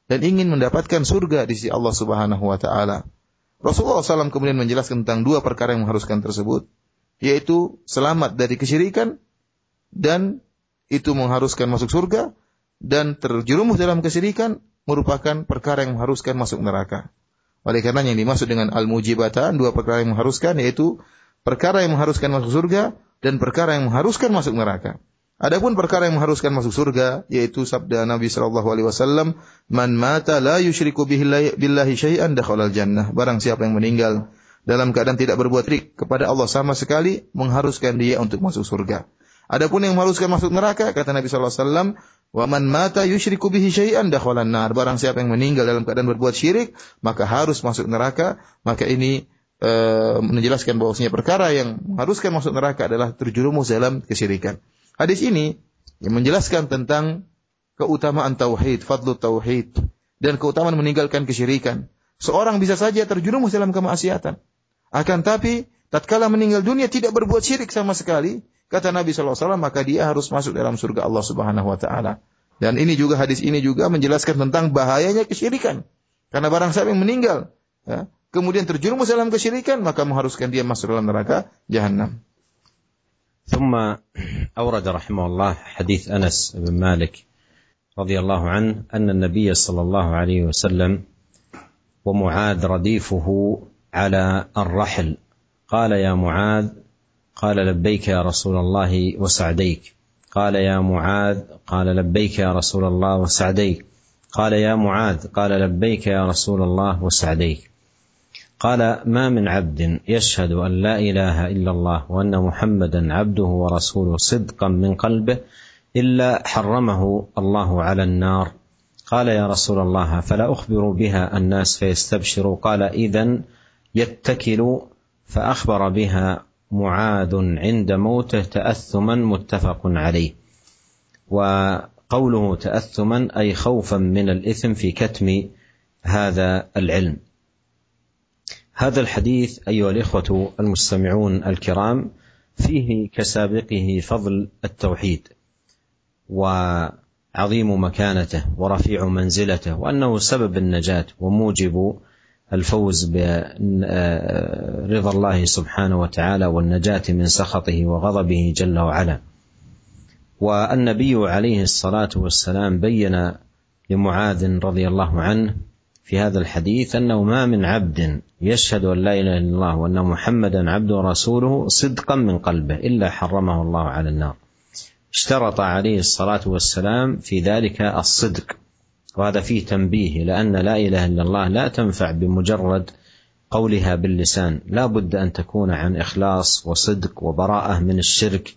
dan ingin mendapatkan surga di sisi Allah Subhanahu wa taala. Rasulullah SAW kemudian menjelaskan tentang dua perkara yang mengharuskan tersebut, yaitu selamat dari kesyirikan dan itu mengharuskan masuk surga dan terjerumus dalam kesyirikan merupakan perkara yang mengharuskan masuk neraka. Oleh karena yang dimaksud dengan al-mujibatan dua perkara yang mengharuskan yaitu perkara yang mengharuskan masuk surga dan perkara yang mengharuskan masuk neraka. Adapun perkara yang mengharuskan masuk surga yaitu sabda Nabi sallallahu alaihi wasallam, "Man mata la yusyriku billahi syai'an dakhala jannah." Barang siapa yang meninggal dalam keadaan tidak berbuat syirik kepada Allah sama sekali mengharuskan dia untuk masuk surga. Adapun yang mengharuskan masuk neraka kata Nabi sallallahu alaihi wasallam, "Wa man mata yusyriku bihi syai'an dakhalan nar." Barang siapa yang meninggal dalam keadaan berbuat syirik, maka harus masuk neraka. Maka ini e, menjelaskan bahwasanya perkara yang mengharuskan masuk neraka adalah terjerumus dalam kesyirikan. Hadis ini yang menjelaskan tentang keutamaan tauhid, fadlu tauhid dan keutamaan meninggalkan kesyirikan. Seorang bisa saja terjerumus dalam kemaksiatan. Akan tapi tatkala meninggal dunia tidak berbuat syirik sama sekali, kata Nabi SAW, maka dia harus masuk dalam surga Allah Subhanahu wa taala. Dan ini juga hadis ini juga menjelaskan tentang bahayanya kesyirikan. Karena barang siapa yang meninggal, ya, kemudian terjerumus dalam kesyirikan, maka mengharuskan dia masuk dalam neraka jahanam.
ثم أورد رحمه الله حديث أنس بن مالك رضي الله عنه أن النبي صلى الله عليه وسلم ومعاذ رديفه على الرحل قال يا معاذ قال لبيك يا رسول الله وسعديك. قال يا معاذ قال لبيك يا رسول الله وسعديك. قال يا معاذ قال لبيك يا رسول الله وسعديك. قال ما من عبد يشهد أن لا إله إلا الله وأن محمدا عبده ورسوله صدقا من قلبه إلا حرمه الله على النار. قال يا رسول الله فلا أخبر بها الناس فيستبشروا. قال اذا يتكل فأخبر بها معاذ عند موته تأثما متفق عليه. وقوله تأثما أي خوفا من الإثم في كتم هذا العلم. هذا الحديث أيها الإخوة المستمعون الكرام فيه كسابقه فضل التوحيد وعظيم مكانته ورفيع منزلته وأنه سبب النجاة وموجب الفوز برضا الله سبحانه وتعالى والنجاة من سخطه وغضبه جل وعلا. والنبي عليه الصلاة والسلام بين لمعاذ رضي الله عنه في هذا الحديث أنه ما من عبد يشهد أن لا إله إلا الله وأن محمدا عبده ورسوله صدقا من قلبه إلا حرمه الله على النار. اشترط عليه الصلاة والسلام في ذلك الصدق وهذا فيه تنبيه لأن لا إله إلا الله لا تنفع بمجرد قولها باللسان. لا بد أن تكون عن إخلاص وصدق وبراءة من الشرك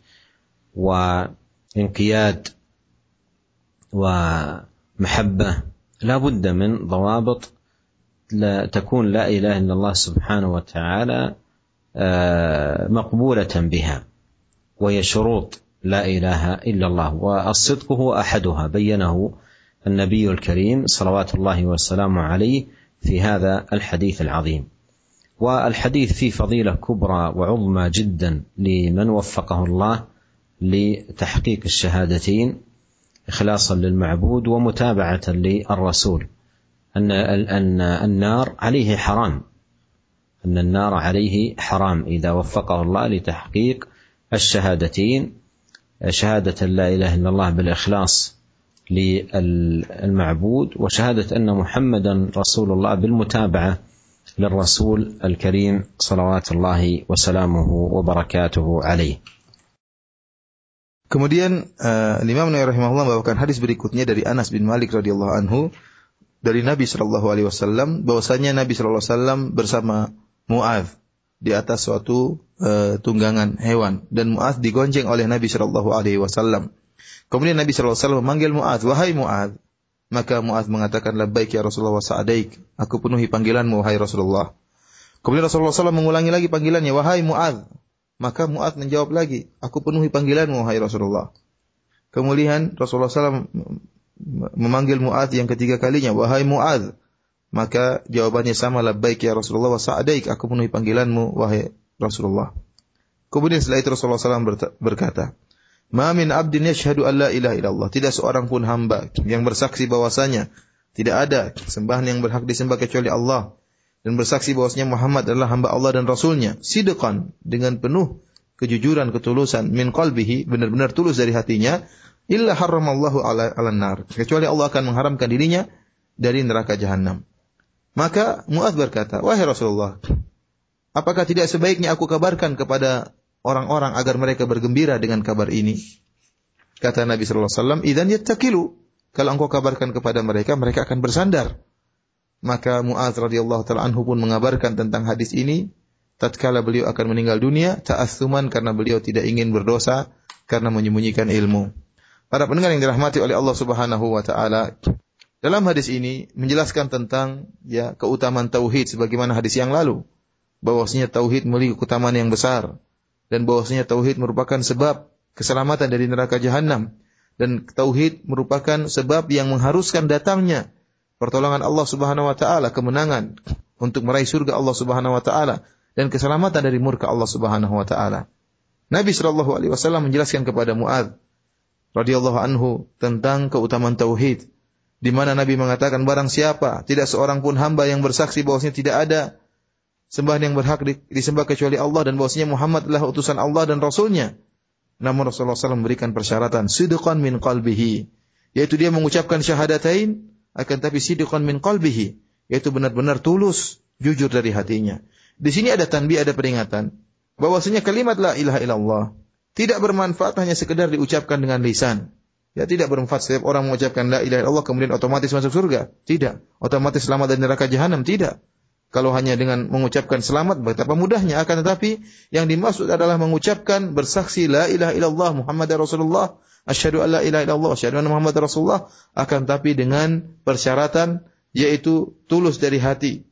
وانقياد ومحبة. لا بد من ضوابط لا تكون لا إله إلا الله سبحانه وتعالى آه، مقبولة بها. وهي شروط لا إله إلا الله. والصدق هو أحدها بينه النبي الكريم صلوات الله وسلامه عليه في هذا الحديث العظيم. والحديث فيه فضيلة كبرى وعظمى جدا لمن وفقه الله لتحقيق الشهادتين اخلاصا للمعبود ومتابعة للرسول. أن أن النار عليه حرام. أن النار عليه حرام. إذا وفقه الله لتحقيق الشهادتين شهادة لا إله إلا الله بالإخلاص للمعبود وشهاده ان محمدا رسول الله بالمتابعه للرسول الكريم صلوات الله وسلامه وبركاته عليه.
Kemudian uh, Imam Nawawi rahimahullah membawakan hadis berikutnya dari Anas bin Malik radhiyallahu anhu dari Nabi sallallahu alaihi wasallam bahwasanya Nabi sallallahu alaihi wasallam bersama Muadz di atas suatu uh, tunggangan hewan dan Muadz digonceng oleh Nabi sallallahu alaihi wasallam. Kemudian Nabi SAW memanggil Mu'ad, wahai Mu'ad. Maka Mu'ad mengatakan, labbaik ya Rasulullah sa'adaik. Aku penuhi panggilanmu, wahai Rasulullah. Kemudian Rasulullah SAW mengulangi lagi panggilannya, wahai Mu'ad. Maka Mu'ad menjawab lagi, aku penuhi panggilanmu, wahai Rasulullah. Kemudian Rasulullah SAW memanggil Mu'ad yang ketiga kalinya, wahai Mu'ad. Maka jawabannya sama, labbaik ya Rasulullah sa'adaik. Aku penuhi panggilanmu, wahai Rasulullah. Kemudian setelah itu Rasulullah SAW berkata, Ma min abdin yashhadu an la ilaha illallah. Tidak seorang pun hamba yang bersaksi bahwasanya tidak ada sembahan yang berhak disembah kecuali Allah dan bersaksi bahwasanya Muhammad adalah hamba Allah dan rasulnya. Sidqan dengan penuh kejujuran ketulusan min qalbihi benar-benar tulus dari hatinya illa harramallahu ala, ala nar. Kecuali Allah akan mengharamkan dirinya dari neraka jahanam maka Muaz berkata wahai Rasulullah apakah tidak sebaiknya aku kabarkan kepada orang-orang agar mereka bergembira dengan kabar ini. Kata Nabi sallallahu alaihi wasallam, "Idzan yattakilu." Kalau engkau kabarkan kepada mereka, mereka akan bersandar. Maka Muaz radhiyallahu taala anhu pun mengabarkan tentang hadis ini tatkala beliau akan meninggal dunia ta'assuman karena beliau tidak ingin berdosa karena menyembunyikan ilmu. Para pendengar yang dirahmati oleh Allah Subhanahu wa taala, dalam hadis ini menjelaskan tentang ya keutamaan tauhid sebagaimana hadis yang lalu. Bahwasanya tauhid memiliki keutamaan yang besar dan bahwasanya tauhid merupakan sebab keselamatan dari neraka jahanam dan tauhid merupakan sebab yang mengharuskan datangnya pertolongan Allah Subhanahu wa taala, kemenangan untuk meraih surga Allah Subhanahu wa taala dan keselamatan dari murka Allah Subhanahu wa taala. Nabi sallallahu alaihi wasallam menjelaskan kepada Muad radhiyallahu anhu tentang keutamaan tauhid di mana Nabi mengatakan barang siapa tidak seorang pun hamba yang bersaksi bahwasanya tidak ada sembahan yang berhak disembah kecuali Allah dan bahwasanya Muhammad adalah utusan Allah dan Rasulnya. Namun Rasulullah SAW memberikan persyaratan sidqan min qalbihi yaitu dia mengucapkan syahadatain akan tapi sidqan min qalbihi yaitu benar-benar tulus jujur dari hatinya. Di sini ada tanbih ada peringatan bahwasanya kalimat la ilaha illallah tidak bermanfaat hanya sekedar diucapkan dengan lisan. Ya tidak bermanfaat setiap orang mengucapkan la ilaha illallah kemudian otomatis masuk surga. Tidak. Otomatis selamat dari neraka jahanam. Tidak. Kalau hanya dengan mengucapkan selamat betapa mudahnya. Akan tetapi yang dimaksud adalah mengucapkan bersaksi la ilaha illallah Muhammad Rasulullah asyhadu an la ilaha illallah asyhadu anna Muhammad Rasulullah akan tapi dengan persyaratan yaitu tulus dari hati.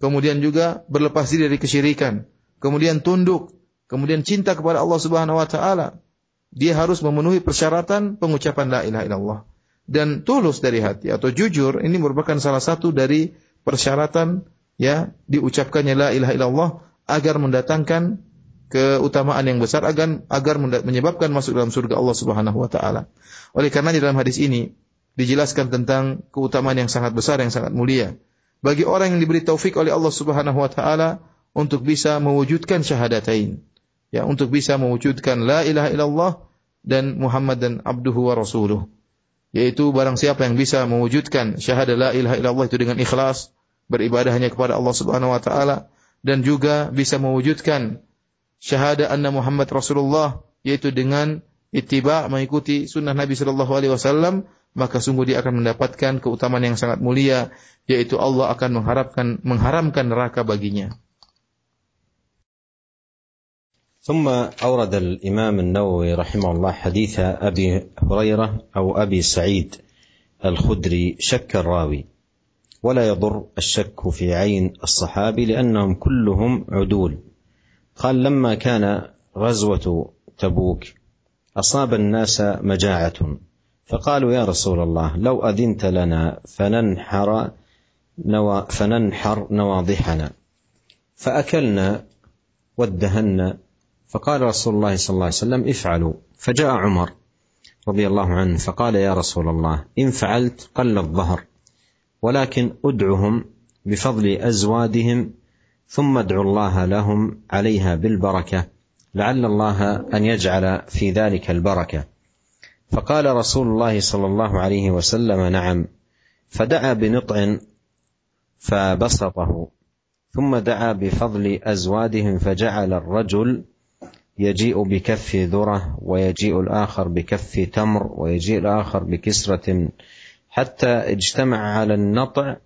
Kemudian juga berlepas diri dari kesyirikan, kemudian tunduk, kemudian cinta kepada Allah Subhanahu wa taala, dia harus memenuhi persyaratan pengucapan la ilaha illallah. Dan tulus dari hati atau jujur ini merupakan salah satu dari persyaratan ya diucapkannya la ilaha illallah agar mendatangkan keutamaan yang besar agar agar menyebabkan masuk dalam surga Allah Subhanahu wa taala. Oleh karena di dalam hadis ini dijelaskan tentang keutamaan yang sangat besar yang sangat mulia. Bagi orang yang diberi taufik oleh Allah Subhanahu wa taala untuk bisa mewujudkan syahadatain. Ya untuk bisa mewujudkan la ilaha illallah dan Muhammad dan abduhu wa rasuluh. Yaitu barang siapa yang bisa mewujudkan syahadat la ilaha illallah itu dengan ikhlas beribadah hanya kepada Allah Subhanahu wa taala dan juga bisa mewujudkan syahadat anna Muhammad Rasulullah yaitu dengan ittiba mengikuti sunnah Nabi sallallahu alaihi wasallam maka sungguh dia akan mendapatkan keutamaan yang sangat mulia yaitu Allah akan mengharapkan mengharamkan neraka baginya.
ثم أورد الإمام النووي رحمه الله حديث أبي هريرة أو أبي سعيد الخدري شك الراوي ولا يضر الشك في عين الصحابي لأنهم كلهم عدول. قال لما كان غزوة تبوك أصاب الناس مجاعة فقالوا يا رسول الله لو أذنت لنا فننحر نوا فننحر نواضحنا. فأكلنا وادهنا فقال رسول الله صلى الله عليه وسلم افعلوا. فجاء عمر رضي الله عنه فقال يا رسول الله إن فعلت قل الظهر. ولكن ادعهم بفضل أزوادهم ثم ادعوا الله لهم عليها بالبركة لعل الله أن يجعل في ذلك البركة. فقال رسول الله صلى الله عليه وسلم نعم. فدعا بنطع فبسطه ثم دعا بفضل أزوادهم فجعل الرجل يجيء بكف ذرة ويجيء الآخر بكف تمر ويجيء الآخر بكسرة حتى اجتمع على النطع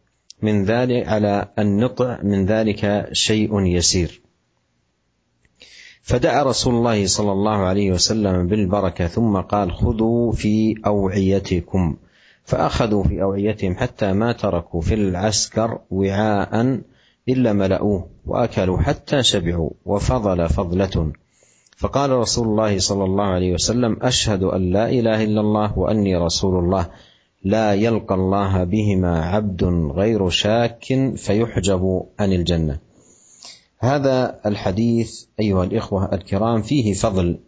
من ذلك على النطع من ذلك شيء يسير. فدعا رسول الله صلى الله عليه وسلم بالبركة ثم قال خذوا في أوعيتكم. فأخذوا في أوعيتهم حتى ما تركوا في العسكر وعاء إلا ملأوه وأكلوا حتى شبعوا وفضل فضلة. فقال رسول الله صلى الله عليه وسلم أشهد أن لا إله إلا الله وأني رسول الله. لا يلقى الله بهما عبد غير شاك فيحجب عن الجنة. هذا الحديث أيها الإخوة الكرام فيه فضل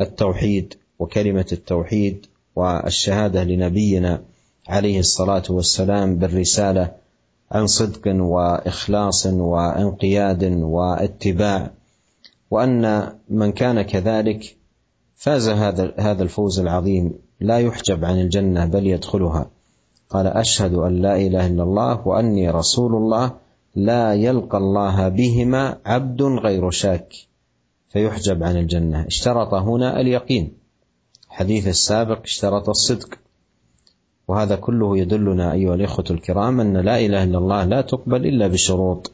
التوحيد وكلمة التوحيد والشهادة لنبينا عليه الصلاة والسلام بالرسالة عن صدق وإخلاص وانقياد واتباع وأن من كان كذلك فاز هذا هذا الفوز العظيم لا يحجب عن الجنة بل يدخلها. قال أشهد أن لا إله إلا الله وأني رسول الله لا يلقى الله بهما عبد غير شاك. فيحجب عن الجنة. اشترط هنا اليقين. حديث السابق اشترط الصدق. وهذا كله يدلنا أيها الإخوة الكرام أن لا إله إلا الله لا تقبل إلا بشروط.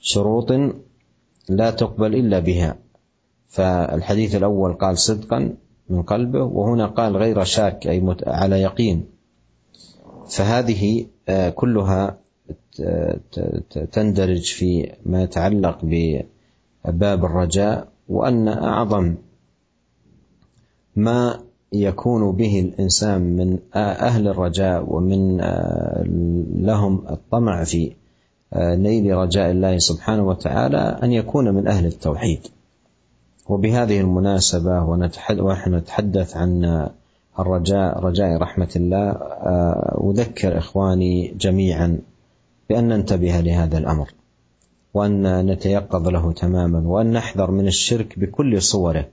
شروط لا تقبل إلا بها. فالحديث الأول قال صدقا من قلبه وهنا قال غير شاك أي على يقين. فهذه آه، كلها تندرج في ما يتعلق بباب الرجاء وأن أعظم ما يكون به الإنسان من أهل الرجاء ومن آه، لهم الطمع في آه، نيل رجاء الله سبحانه وتعالى أن يكون من أهل التوحيد. وبهذه المناسبة ونحن نتحدث عن الرجاء رجاء رحمة الله آه، أذكر إخواني جميعا بأن ننتبه لهذا الأمر وأن نتيقظ له تماما وأن نحذر من الشرك بكل صوره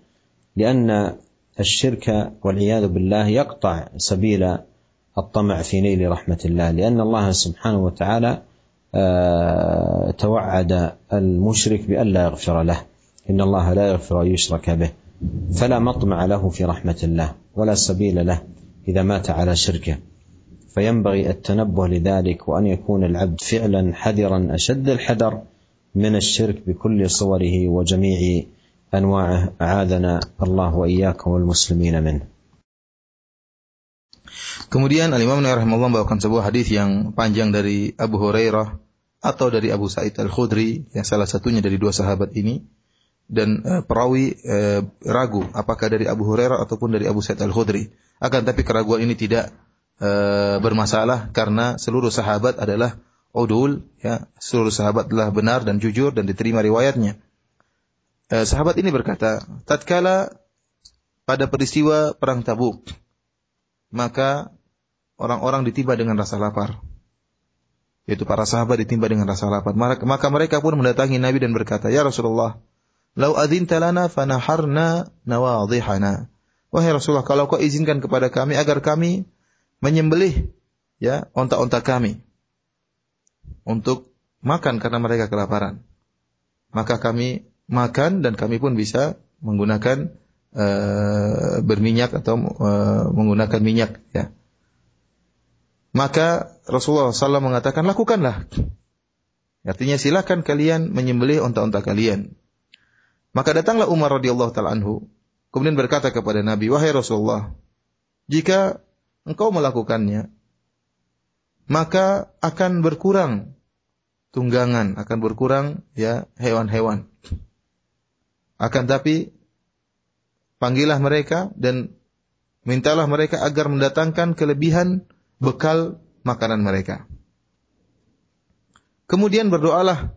لأن الشرك والعياذ بالله يقطع سبيل الطمع في نيل رحمة الله لأن الله سبحانه وتعالى آه، توعد المشرك بألا يغفر له. إن الله لا يغفر أن يشرك به فلا مطمع له في رحمة الله ولا سبيل له إذا مات على شركه. فينبغي التنبه لذلك وأن يكون العبد فعلا حذرا أشد الحذر من الشرك بكل صوره وجميع أنواعه. أعاذنا الله وإياكم والمسلمين منه.
Kemudian Al-Imam Nawawi rahimahullah membawakan sebuah hadis yang panjang dari Abu Hurairah atau dari Abu Sa'id Al-Khudri yang salah satunya dari dua sahabat ini. Dan uh, perawi uh, ragu apakah dari Abu Hurairah ataupun dari Abu Sa'id Al-Khudri. Akan tapi keraguan ini tidak uh, bermasalah karena seluruh sahabat adalah udul ya, seluruh sahabat adalah benar dan jujur dan diterima riwayatnya. Uh, sahabat ini berkata, tatkala pada peristiwa perang Tabuk maka orang-orang ditimpa dengan rasa lapar. Yaitu para sahabat ditimpa dengan rasa lapar. Maka mereka pun mendatangi Nabi dan berkata, Ya Rasulullah, Lau adzinta lana fanaharna nawadhihana. Wahai Rasulullah, kalau kau izinkan kepada kami agar kami menyembelih ya onta-onta kami untuk makan karena mereka kelaparan. Maka kami makan dan kami pun bisa menggunakan uh, berminyak atau uh, menggunakan minyak ya. Maka Rasulullah SAW mengatakan lakukanlah. Artinya silakan kalian menyembelih unta-unta kalian. Maka datanglah Umar radhiyallahu taala anhu kemudian berkata kepada Nabi, "Wahai Rasulullah, jika engkau melakukannya, maka akan berkurang tunggangan, akan berkurang ya hewan-hewan. Akan tapi panggillah mereka dan mintalah mereka agar mendatangkan kelebihan bekal makanan mereka. Kemudian berdoalah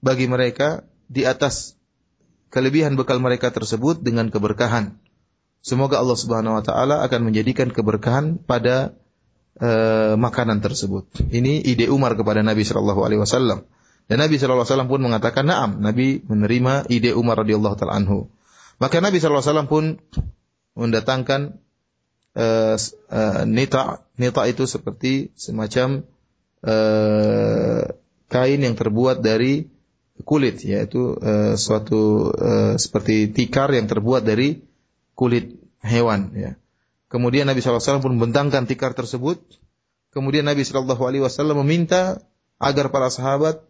bagi mereka di atas kelebihan bekal mereka tersebut dengan keberkahan. Semoga Allah Subhanahu wa taala akan menjadikan keberkahan pada uh, makanan tersebut. Ini ide Umar kepada Nabi sallallahu alaihi wasallam. Dan Nabi sallallahu alaihi wasallam pun mengatakan, "Na'am." Nabi menerima ide Umar radhiyallahu taala anhu. Maka Nabi sallallahu alaihi wasallam pun mendatangkan uh, uh, nita nita itu seperti semacam uh, kain yang terbuat dari kulit yaitu uh, suatu uh, seperti tikar yang terbuat dari kulit hewan ya. Kemudian Nabi SAW pun membentangkan tikar tersebut. Kemudian Nabi SAW meminta agar para sahabat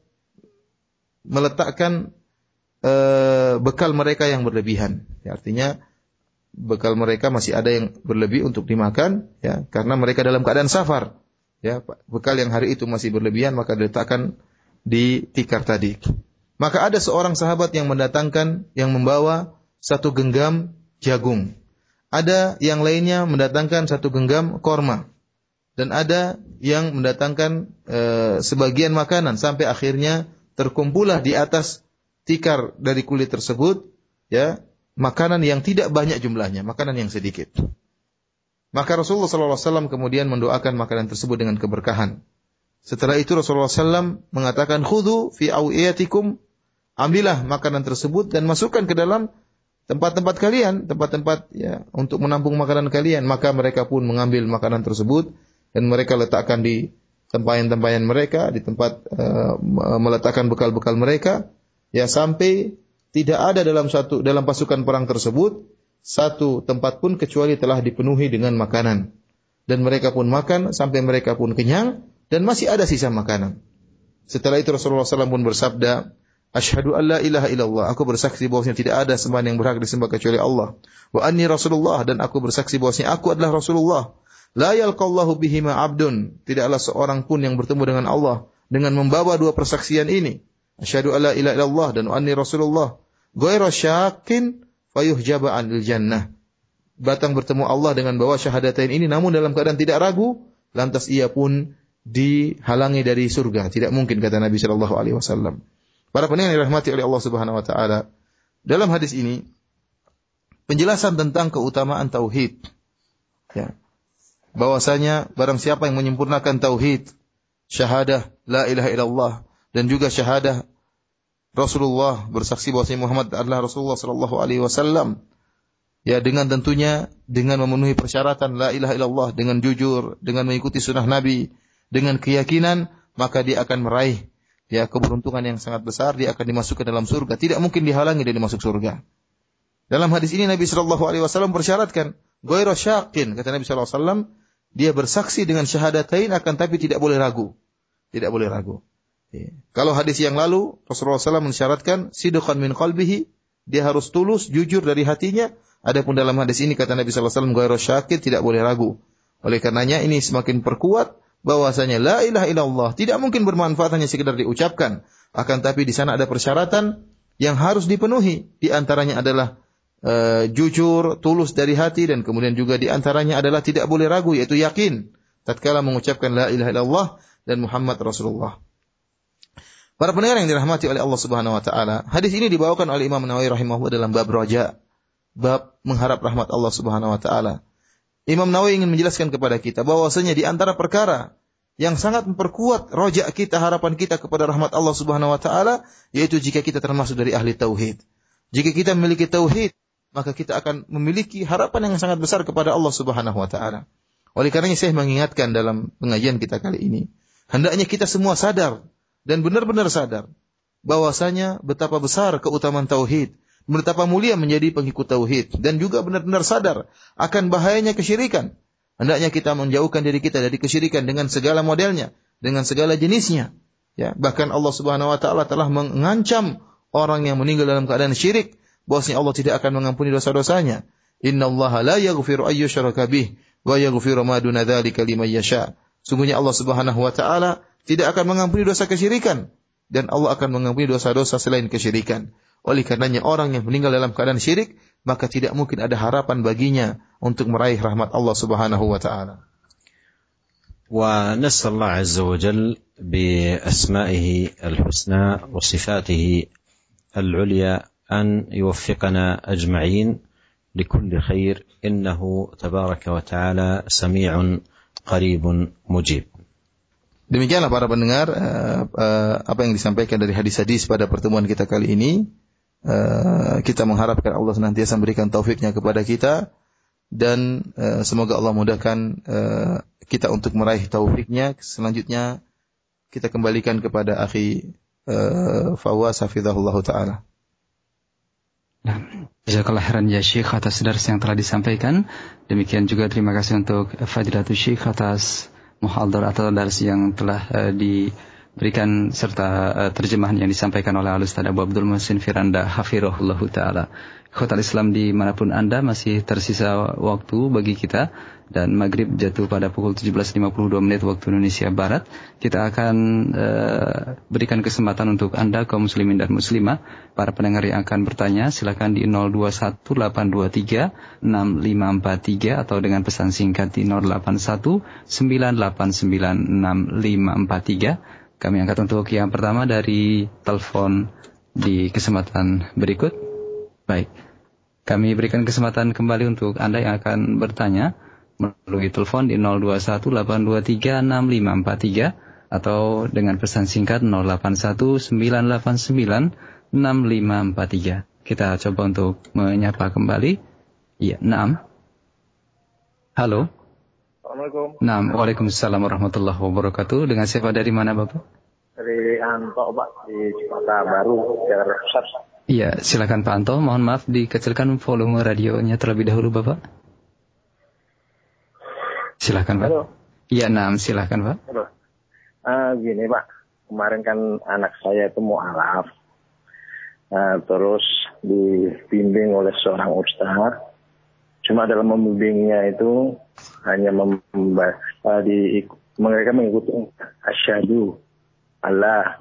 meletakkan uh, bekal mereka yang berlebihan. Ya, artinya bekal mereka masih ada yang berlebih untuk dimakan ya karena mereka dalam keadaan safar ya bekal yang hari itu masih berlebihan maka diletakkan di tikar tadi maka ada seorang sahabat yang mendatangkan yang membawa satu genggam jagung ada yang lainnya mendatangkan satu genggam korma dan ada yang mendatangkan e, sebagian makanan sampai akhirnya terkumpullah di atas tikar dari kulit tersebut ya makanan yang tidak banyak jumlahnya, makanan yang sedikit. Maka Rasulullah SAW kemudian mendoakan makanan tersebut dengan keberkahan. Setelah itu Rasulullah SAW mengatakan, Khudu fi awiyatikum, ambillah makanan tersebut dan masukkan ke dalam tempat-tempat kalian, tempat-tempat ya untuk menampung makanan kalian. Maka mereka pun mengambil makanan tersebut dan mereka letakkan di tempayan-tempayan mereka, di tempat uh, meletakkan bekal-bekal mereka, ya sampai tidak ada dalam satu dalam pasukan perang tersebut satu tempat pun kecuali telah dipenuhi dengan makanan. Dan mereka pun makan sampai mereka pun kenyang dan masih ada sisa makanan. Setelah itu Rasulullah SAW pun bersabda, Asyhadu an la ilaha illallah. Aku bersaksi bahwasanya tidak ada sembahan yang berhak disembah kecuali Allah. Wa anni Rasulullah dan aku bersaksi bahwasanya aku adalah Rasulullah. La yalqallahu bihima abdun. Tidaklah seorang pun yang bertemu dengan Allah dengan membawa dua persaksian ini. Asyhadu an la ilaha illallah dan anni Rasulullah. Ghairu syakin fayuhjaba anil jannah. Batang bertemu Allah dengan bawa syahadatain ini namun dalam keadaan tidak ragu, lantas ia pun dihalangi dari surga. Tidak mungkin kata Nabi sallallahu alaihi wasallam. Para pendengar yang dirahmati oleh Allah Subhanahu wa taala, dalam hadis ini penjelasan tentang keutamaan tauhid. Ya. Bahwasanya barang siapa yang menyempurnakan tauhid, syahadah la ilaha illallah dan juga syahadah Rasulullah bersaksi bahwasanya Muhammad adalah Rasulullah sallallahu alaihi wasallam. Ya dengan tentunya dengan memenuhi persyaratan la ilaha illallah dengan jujur, dengan mengikuti sunnah Nabi, dengan keyakinan maka dia akan meraih ya keberuntungan yang sangat besar dia akan dimasukkan dalam surga. Tidak mungkin dihalangi dari masuk surga. Dalam hadis ini Nabi Shallallahu Alaihi Wasallam persyaratkan goiro syakin kata Nabi Shallallahu Alaihi Wasallam dia bersaksi dengan syahadatain akan tapi tidak boleh ragu. Tidak boleh ragu. Ya. kalau hadis yang lalu Rasulullah SAW mensyaratkan sidqan min qalbihi dia harus tulus jujur dari hatinya. Adapun dalam hadis ini kata Nabi Shallallahu Alaihi Wasallam goiro syakin tidak boleh ragu. Oleh karenanya ini semakin perkuat bahwasanya la ilaha illallah tidak mungkin bermanfaat hanya sekedar diucapkan, akan tapi di sana ada persyaratan yang harus dipenuhi. Di antaranya adalah uh, jujur, tulus dari hati dan kemudian juga di antaranya adalah tidak boleh ragu yaitu yakin tatkala mengucapkan la ilaha illallah dan Muhammad Rasulullah. Para pendengar yang dirahmati oleh Allah Subhanahu wa taala, hadis ini dibawakan oleh Imam Nawawi rahimahullah dalam bab roja, bab mengharap rahmat Allah Subhanahu wa taala. Imam Nawawi ingin menjelaskan kepada kita bahwasanya di antara perkara yang sangat memperkuat rojak kita, harapan kita kepada rahmat Allah Subhanahu wa taala yaitu jika kita termasuk dari ahli tauhid. Jika kita memiliki tauhid, maka kita akan memiliki harapan yang sangat besar kepada Allah Subhanahu wa taala. Oleh karenanya saya mengingatkan dalam pengajian kita kali ini, hendaknya kita semua sadar dan benar-benar sadar bahwasanya betapa besar keutamaan tauhid, betapa mulia menjadi pengikut tauhid dan juga benar-benar sadar akan bahayanya kesyirikan. Hendaknya kita menjauhkan diri kita dari kesyirikan dengan segala modelnya, dengan segala jenisnya. Ya, bahkan Allah Subhanahu wa taala telah mengancam orang yang meninggal dalam keadaan syirik bahwasanya Allah tidak akan mengampuni dosa-dosanya. Innallaha la yaghfiru ay yushraka bih wa yaghfiru ma duna dzalika liman yasha. Sungguhnya Allah Subhanahu wa taala tidak akan mengampuni dosa kesyirikan dan Allah akan mengampuni dosa-dosa selain kesyirikan. Oleh karenanya orang yang meninggal dalam keadaan syirik, maka tidak mungkin ada harapan baginya untuk meraih rahmat Allah Subhanahu wa taala.
ونسأل الله عز وجل بأسمائه الحسنى وصفاته العليا أن يوفقنا أجمعين لكل خير إنه تبارك وتعالى سميع قريب مجيب
Demikianlah para pendengar uh, uh, apa yang disampaikan dari hadis-hadis pada pertemuan kita kali ini. Uh, kita mengharapkan Allah senantiasa memberikan taufiknya kepada kita dan uh, semoga Allah mudahkan uh, kita untuk meraih taufiknya. Selanjutnya kita kembalikan kepada akhi uh, Fawaz hafizahullah taala.
Nah, jazakallah khairan ya Syekh atas dars yang telah disampaikan. Demikian juga terima kasih untuk Fadilatul Syekh atas muhadhar atau dars yang telah uh, diberikan serta uh, terjemahan yang disampaikan oleh Al-Ustaz Abu Abdul Muhsin Firanda Hafirullah Ta'ala. Khotal Islam di mana pun Anda masih tersisa waktu bagi kita dan maghrib jatuh pada pukul 17.52 menit waktu Indonesia Barat. Kita akan uh, berikan kesempatan untuk Anda kaum muslimin dan muslimah, para pendengar yang akan bertanya silakan di 0218236543 atau dengan pesan singkat di 0819896543. Kami angkat untuk yang pertama dari telepon di kesempatan berikut. Baik. Kami berikan kesempatan kembali untuk Anda yang akan bertanya melalui telepon di 0218236543 atau dengan pesan singkat 0819896543. Kita coba untuk menyapa kembali. Iya, Naam. Halo.
Assalamualaikum.
Naam, Waalaikumsalam warahmatullahi wabarakatuh. Dengan siapa dari mana Bapak?
Dari Anto, Pak, di Cipata Baru, Jakarta Pusat.
Iya, silakan Pak Anto. Mohon maaf dikecilkan volume radionya terlebih dahulu, Bapak. Silakan, Pak. Iya, Nam, silakan, Pak.
Halo. Uh, gini, Pak. Kemarin kan anak saya itu mau alaf. Nah, terus dibimbing oleh seorang ustaz. Cuma dalam membimbingnya itu hanya membahas, uh, di, mereka mengikuti asyhadu Allah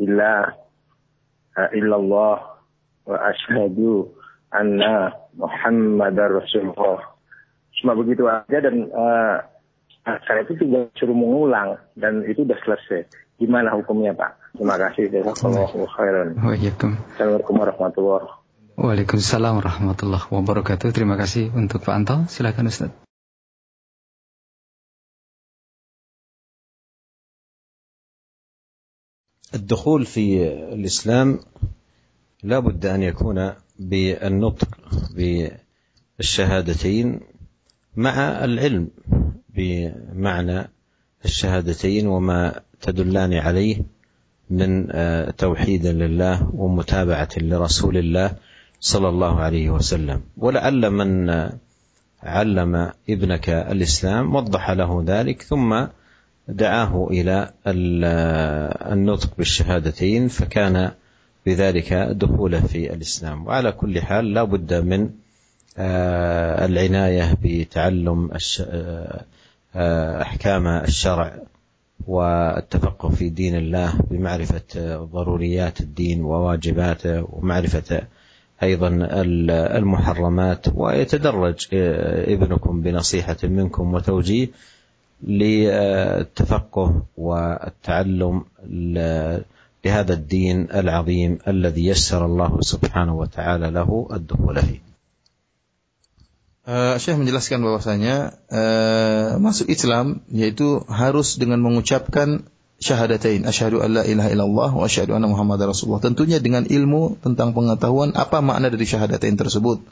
ilah illallah wa asyhadu anna Muhammadar Rasulullah. Cuma begitu aja dan uh, saya itu tinggal suruh mengulang dan itu sudah selesai. Gimana hukumnya Pak? Terima kasih. Jazakallahu khairan. Assalamualaikum warahmatullahi
Waalaikumsalam warahmatullahi wabarakatuh. Terima kasih untuk Pak Anto. Silakan Ustaz.
الدخول في الإسلام لا بد أن يكون بالنطق بالشهادتين مع العلم بمعنى الشهادتين وما تدلان عليه من توحيد لله ومتابعة لرسول الله صلى الله عليه وسلم. ولعل من علم ابنك الإسلام وضح له ذلك ثم دعاه إلى النطق بالشهادتين فكان بذلك دخوله في الإسلام. وعلى كل حال لا بد من العناية بتعلم أحكام الشرع والتفقه في دين الله بمعرفة ضروريات الدين وواجباته ومعرفة أيضا المحرمات. ويتدرج ابنكم بنصيحة منكم وتوجيه للتفقه والتعلم لهذا الدين العظيم الذي يسر الله سبحانه وتعالى له الدخول فيه.
Uh, Syekh menjelaskan bahwasanya uh, masuk Islam yaitu harus dengan mengucapkan syahadatain asyhadu alla ilaha illallah wa asyhadu anna muhammadar rasulullah tentunya dengan ilmu tentang pengetahuan apa makna dari syahadatain tersebut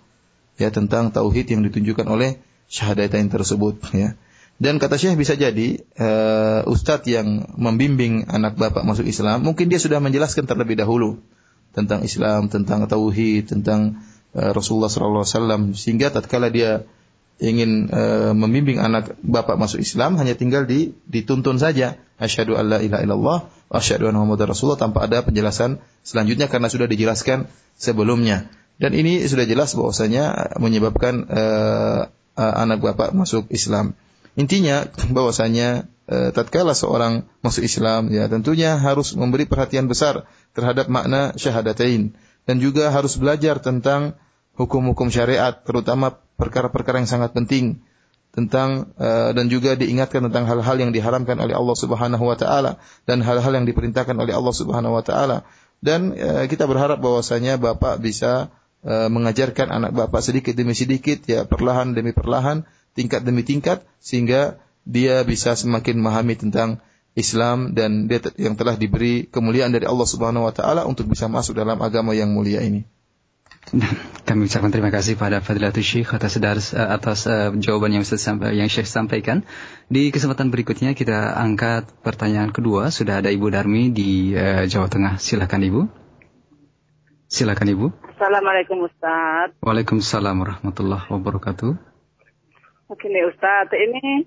ya tentang tauhid yang ditunjukkan oleh syahadatain tersebut ya dan kata Syekh bisa jadi uh, ustadz yang membimbing anak bapak masuk Islam, mungkin dia sudah menjelaskan terlebih dahulu tentang Islam, tentang tauhid, tentang uh, Rasulullah SAW, sehingga tatkala dia ingin uh, membimbing anak bapak masuk Islam hanya tinggal di, dituntun saja asyhadu alla ilaha illallah asyhadu anna muhammadar rasulullah tanpa ada penjelasan selanjutnya karena sudah dijelaskan sebelumnya dan ini sudah jelas bahwasanya menyebabkan uh, uh, anak bapak masuk Islam. Intinya bahwasanya e, tatkala seorang masuk Islam ya tentunya harus memberi perhatian besar terhadap makna syahadatain dan juga harus belajar tentang hukum-hukum syariat terutama perkara-perkara yang sangat penting tentang e, dan juga diingatkan tentang hal-hal yang diharamkan oleh Allah Subhanahu wa taala dan hal-hal yang diperintahkan oleh Allah Subhanahu wa taala. Dan e, kita berharap bahwasanya Bapak bisa e, mengajarkan anak Bapak sedikit demi sedikit ya perlahan demi perlahan tingkat demi tingkat sehingga dia bisa semakin memahami tentang Islam dan dia yang telah diberi kemuliaan dari Allah Subhanahu wa taala untuk bisa masuk dalam agama yang mulia ini.
Nah, kami ucapkan terima kasih pada Fadilatul Syekh atas atas, atas uh, jawaban yang sampai, yang Syekh sampaikan. Di kesempatan berikutnya kita angkat pertanyaan kedua. Sudah ada Ibu Darmi di uh, Jawa Tengah. Silakan Ibu. Silakan Ibu.
Assalamualaikum Ustaz.
Waalaikumsalam warahmatullahi wabarakatuh.
Begini Ustadz, ini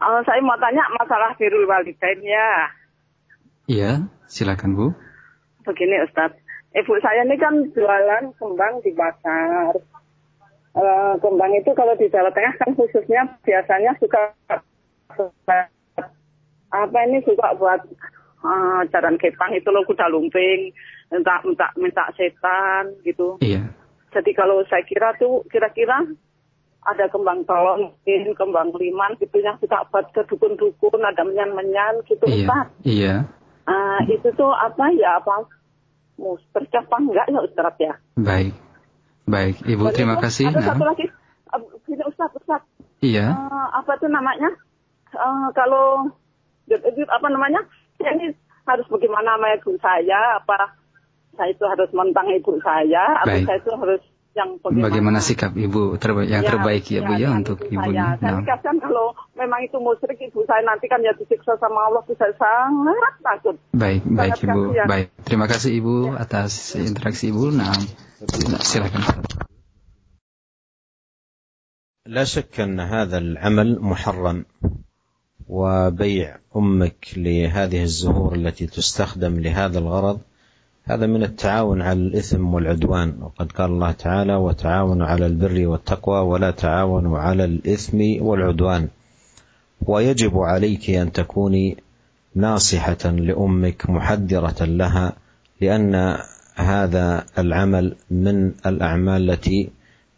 uh, saya mau tanya masalah birul walidain ya.
Iya, silakan Bu.
Begini Ustadz, ibu saya ini kan jualan kembang di pasar. Uh, kembang itu kalau di Jawa Tengah kan khususnya biasanya suka apa ini suka buat uh, jalan kepang itu loh kuda lumping, minta minta minta setan gitu.
Iya.
Jadi kalau saya kira tuh kira-kira ada kembang tolong, kembang liman gitu yang suka buat ke dukun-dukun, ada menyan-menyan gitu
iya,
Ustaz.
Iya.
Uh, itu tuh apa ya apa tercapai enggak ya Ustaz ya?
Baik. Baik, Ibu terima itu, kasih.
Ada nah. satu lagi, uh, gini Ustaz, Ustaz.
Iya.
Uh, apa tuh namanya? Uh, kalau apa namanya? Ini harus bagaimana sama ibu saya? Apa saya itu harus mentang ibu saya? Atau saya itu harus yang bagaimana,
bagaimana sikap ibu terbaik yang ya, terbaik ya, bu ya, ya untuk ibunya.
Saya, saya kan kalau memang itu musyrik ibu saya nanti kan ya disiksa sama Allah saya sangat takut.
Baik, baik ibu, ya. baik. Terima kasih ibu atas interaksi ibu. Nah, silakan.
لا شك ان هذا العمل محرم وبيع امك لهذه الزهور التي تستخدم لهذا الغرض هذا من التعاون على الإثم والعدوان. وقد قال الله تعالى وتعاونوا على البر والتقوى ولا تعاونوا على الإثم والعدوان. ويجب عليك أن تكوني ناصحة لأمك محذرة لها لأن هذا العمل من الأعمال التي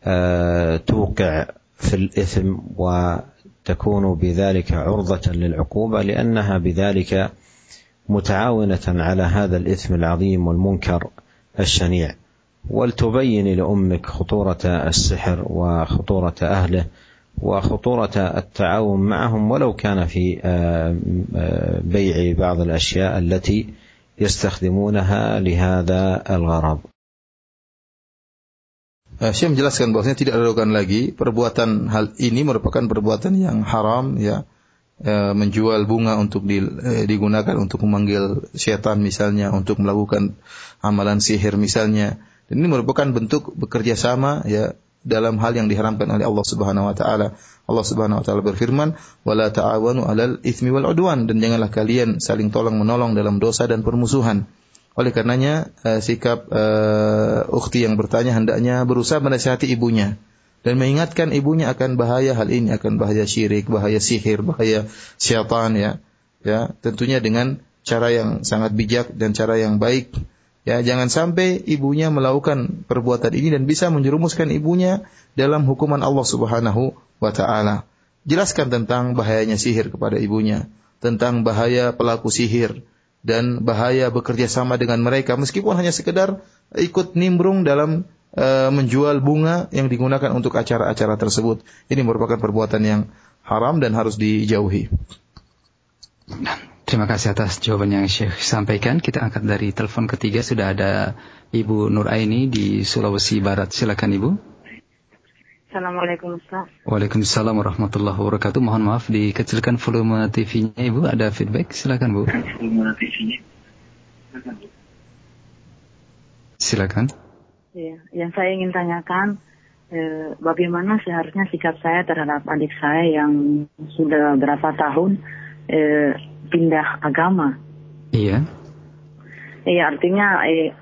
آه، توقع في الإثم وتكون بذلك عرضة للعقوبة لأنها بذلك متعاونة على هذا الإثم العظيم والمنكر الشنيع ولتبين لأمك خطورة السحر وخطورة أهله وخطورة التعاون معهم ولو كان في آه، آه، بيع بعض الأشياء التي يستخدمونها لهذا الغرض.
Syekh menjelaskan bahwasanya tidak dilakukan lagi perbuatan hal ini merupakan perbuatan yang haram ya e, menjual bunga untuk e, digunakan untuk memanggil setan misalnya untuk melakukan amalan sihir misalnya dan ini merupakan bentuk bekerja sama ya dalam hal yang diharamkan oleh Allah Subhanahu wa taala. Allah Subhanahu wa taala berfirman, "Wala ta'awanu 'alal itsmi wal 'udwan" dan janganlah kalian saling tolong menolong dalam dosa dan permusuhan. Oleh karenanya uh, sikap uh, ukhti yang bertanya hendaknya berusaha menasihati ibunya dan mengingatkan ibunya akan bahaya hal ini, akan bahaya syirik, bahaya sihir, bahaya syaitan ya. Ya, tentunya dengan cara yang sangat bijak dan cara yang baik Ya, jangan sampai ibunya melakukan perbuatan ini dan bisa menjerumuskan ibunya dalam hukuman Allah Subhanahu wa taala. Jelaskan tentang bahayanya sihir kepada ibunya, tentang bahaya pelaku sihir dan bahaya bekerja sama dengan mereka meskipun hanya sekedar ikut nimbrung dalam uh, menjual bunga yang digunakan untuk acara-acara tersebut. Ini merupakan perbuatan yang haram dan harus dijauhi.
Terima kasih atas jawaban yang Syekh sampaikan. Kita angkat dari telepon ketiga sudah ada Ibu Nur Aini di Sulawesi Barat. Silakan Ibu.
Assalamualaikum Ustaz.
Waalaikumsalam warahmatullahi wabarakatuh. Mohon maaf dikecilkan volume TV-nya Ibu. Ada feedback? Silakan Bu. Volume TV-nya. Silakan.
Ya, yang saya ingin tanyakan eh, bagaimana seharusnya sikap saya terhadap adik saya yang sudah berapa tahun eh, pindah agama.
Iya.
Iya artinya eh,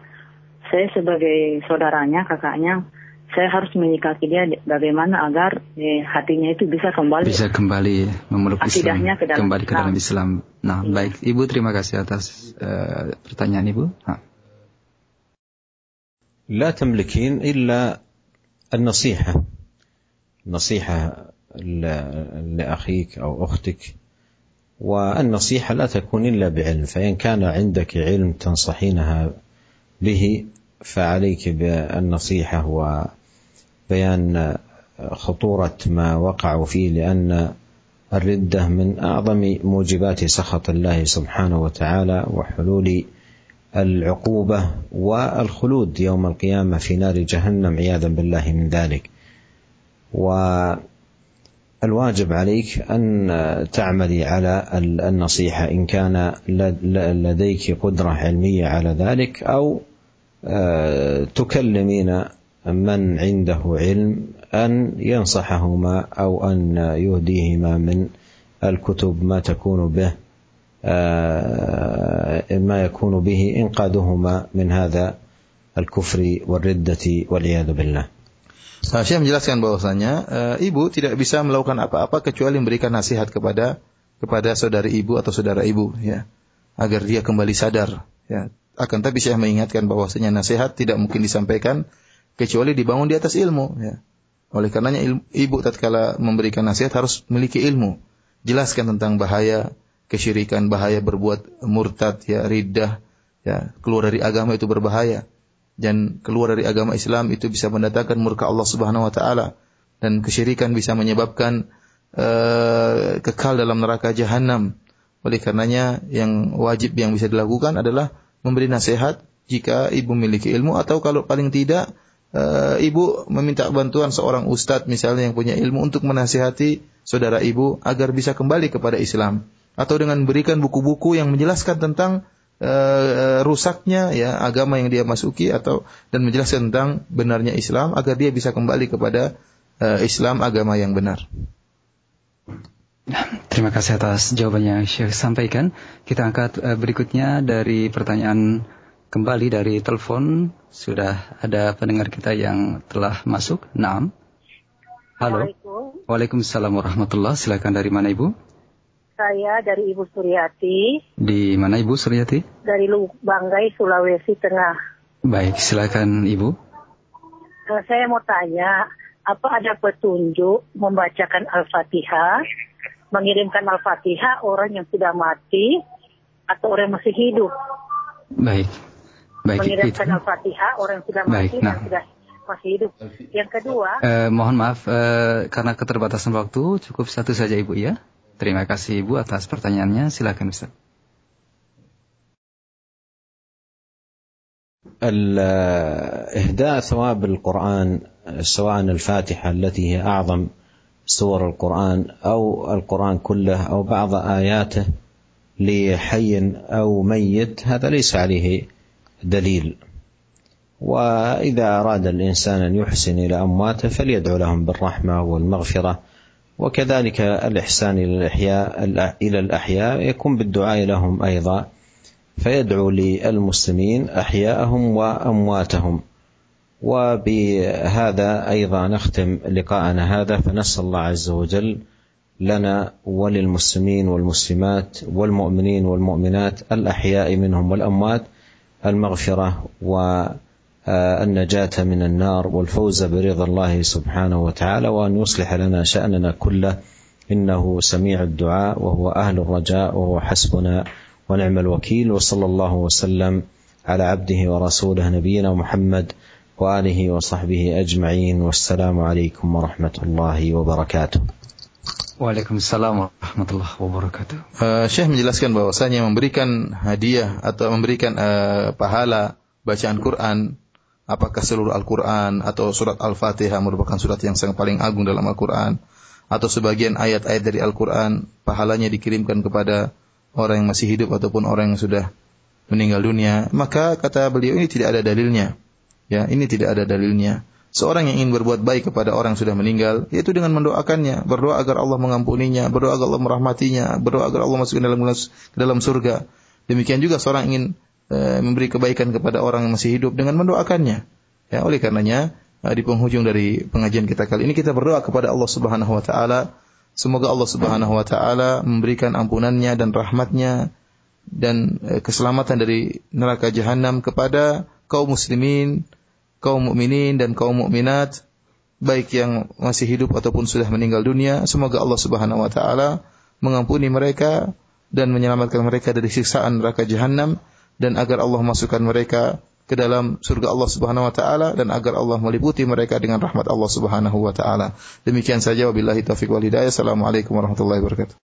saya sebagai saudaranya, kakaknya, saya harus menyikapi dia bagaimana agar eh, hatinya itu bisa kembali
bisa kembali memeluk Islam, ke dalam kembali ke dalam Islam. Nah, iya. baik Ibu terima kasih atas uh, pertanyaan Ibu. Ha.
لا تملكين إلا النصيحة. نصيحة لأخيك أو أختك. والنصيحة لا تكون إلا بعلم. فإن كان عندك علم تنصحينها به فعليك بالنصيحة وبيان خطورة ما وقعوا فيه لأن الردة من أعظم موجبات سخط الله سبحانه وتعالى وحلول العقوبة والخلود يوم القيامة في نار جهنم عياذا بالله من ذلك. و الواجب عليك أن تعملي على النصيحة إن كان لديك قدرة علمية على ذلك أو آه، تكلمين من عنده علم أن ينصحهما أو أن يهديهما من الكتب ما تكون به ما يكون به انقاذهما من هذا الكفر والرده والعياذ بالله.
Nah, Syekh menjelaskan bahwasanya e, ibu tidak bisa melakukan apa-apa kecuali memberikan nasihat kepada kepada saudari ibu atau saudara ibu ya agar dia kembali sadar ya akan tapi Syekh mengingatkan bahwasanya nasihat tidak mungkin disampaikan kecuali dibangun di atas ilmu ya oleh karenanya ilmu, ibu tatkala memberikan nasihat harus memiliki ilmu jelaskan tentang bahaya kesyirikan bahaya berbuat murtad ya riddah ya keluar dari agama itu berbahaya. Dan keluar dari agama Islam itu bisa mendatangkan murka Allah Subhanahu wa taala. Dan kesyirikan bisa menyebabkan uh, kekal dalam neraka jahanam. Oleh karenanya yang wajib yang bisa dilakukan adalah memberi nasihat jika ibu memiliki ilmu atau kalau paling tidak uh, ibu meminta bantuan seorang ustadz misalnya yang punya ilmu untuk menasihati saudara ibu agar bisa kembali kepada Islam atau dengan memberikan buku-buku yang menjelaskan tentang uh, rusaknya ya agama yang dia masuki atau dan menjelaskan tentang benarnya Islam agar dia bisa kembali kepada uh, Islam agama yang benar.
Terima kasih atas jawabannya yang Syekh sampaikan. Kita angkat uh, berikutnya dari pertanyaan kembali dari telepon sudah ada pendengar kita yang telah masuk. Naam. Halo. Waalaikumsalam warahmatullah. Silakan dari mana Ibu?
Saya dari Ibu Suryati.
Di mana Ibu Suryati?
Dari Lubanggai, Sulawesi Tengah.
Baik, silakan Ibu.
Uh, saya mau tanya, apa ada petunjuk membacakan Al-Fatihah, mengirimkan Al-Fatihah orang yang sudah mati atau orang yang masih hidup?
Baik. Baik,
mengirimkan Al-Fatihah orang yang sudah mati Baik, nah. dan sudah masih hidup. Yang kedua,
eh, mohon maaf eh, karena keterbatasan waktu, cukup satu saja Ibu ya. Terima kasih Ibu atas pertanyaannya. Silakan Ustaz.
إهداء ثواب القرآن سواء الفاتحة التي هي أعظم سور القرآن أو القرآن كله أو بعض آياته لحي أو ميت هذا ليس عليه دليل وإذا أراد الإنسان أن يحسن إلى أمواته فليدعو لهم بالرحمة والمغفرة وكذلك الإحسان إلى الأحياء إلى الأحياء يكون بالدعاء لهم أيضا. فيدعو للمسلمين أحياءهم وأمواتهم. وبهذا أيضا نختم لقاءنا هذا. فنسأل الله عز وجل لنا وللمسلمين والمسلمات والمؤمنين والمؤمنات الأحياء منهم والأموات المغفرة و النجاة من النار والفوز برضا الله سبحانه وتعالى وأن يصلح لنا شأننا كله. إنه سميع الدعاء وهو أهل الرجاء وهو حسبنا ونعم الوكيل. وصلى الله وسلم على عبده ورسوله نبينا محمد وآله وصحبه أجمعين. والسلام عليكم ورحمة الله وبركاته.
Waalaikumsalam warahmatullahi wabarakatuh.
Uh, Syekh menjelaskan bahwasanya memberikan hadiah atau memberikan uh, pahala bacaan Quran apakah seluruh Al-Quran atau surat Al-Fatihah merupakan surat yang sangat paling agung dalam Al-Quran? Atau sebagian ayat-ayat dari Al-Quran pahalanya dikirimkan kepada orang yang masih hidup ataupun orang yang sudah meninggal dunia? Maka kata beliau ini tidak ada dalilnya. Ya ini tidak ada dalilnya. Seorang yang ingin berbuat baik kepada orang yang sudah meninggal yaitu dengan mendoakannya. Berdoa agar Allah mengampuninya berdoa agar Allah merahmatinya berdoa agar Allah masukkan dalam dalam surga. Demikian juga seorang ingin Eh, memberi kebaikan kepada orang yang masih hidup dengan mendoakannya. Ya, oleh karenanya eh, di penghujung dari pengajian kita kali ini kita berdoa kepada Allah Subhanahu wa taala semoga Allah Subhanahu wa taala memberikan ampunannya dan rahmatnya dan eh, keselamatan dari neraka jahanam kepada kaum muslimin, kaum mukminin dan kaum mukminat baik yang masih hidup ataupun sudah meninggal dunia. Semoga Allah Subhanahu wa taala mengampuni mereka dan menyelamatkan mereka dari siksaan neraka jahanam dan agar Allah masukkan mereka ke dalam surga Allah Subhanahu wa taala dan agar Allah meliputi mereka dengan rahmat Allah Subhanahu wa taala. Demikian saja wabillahi taufik wal hidayah. Assalamualaikum warahmatullahi wabarakatuh.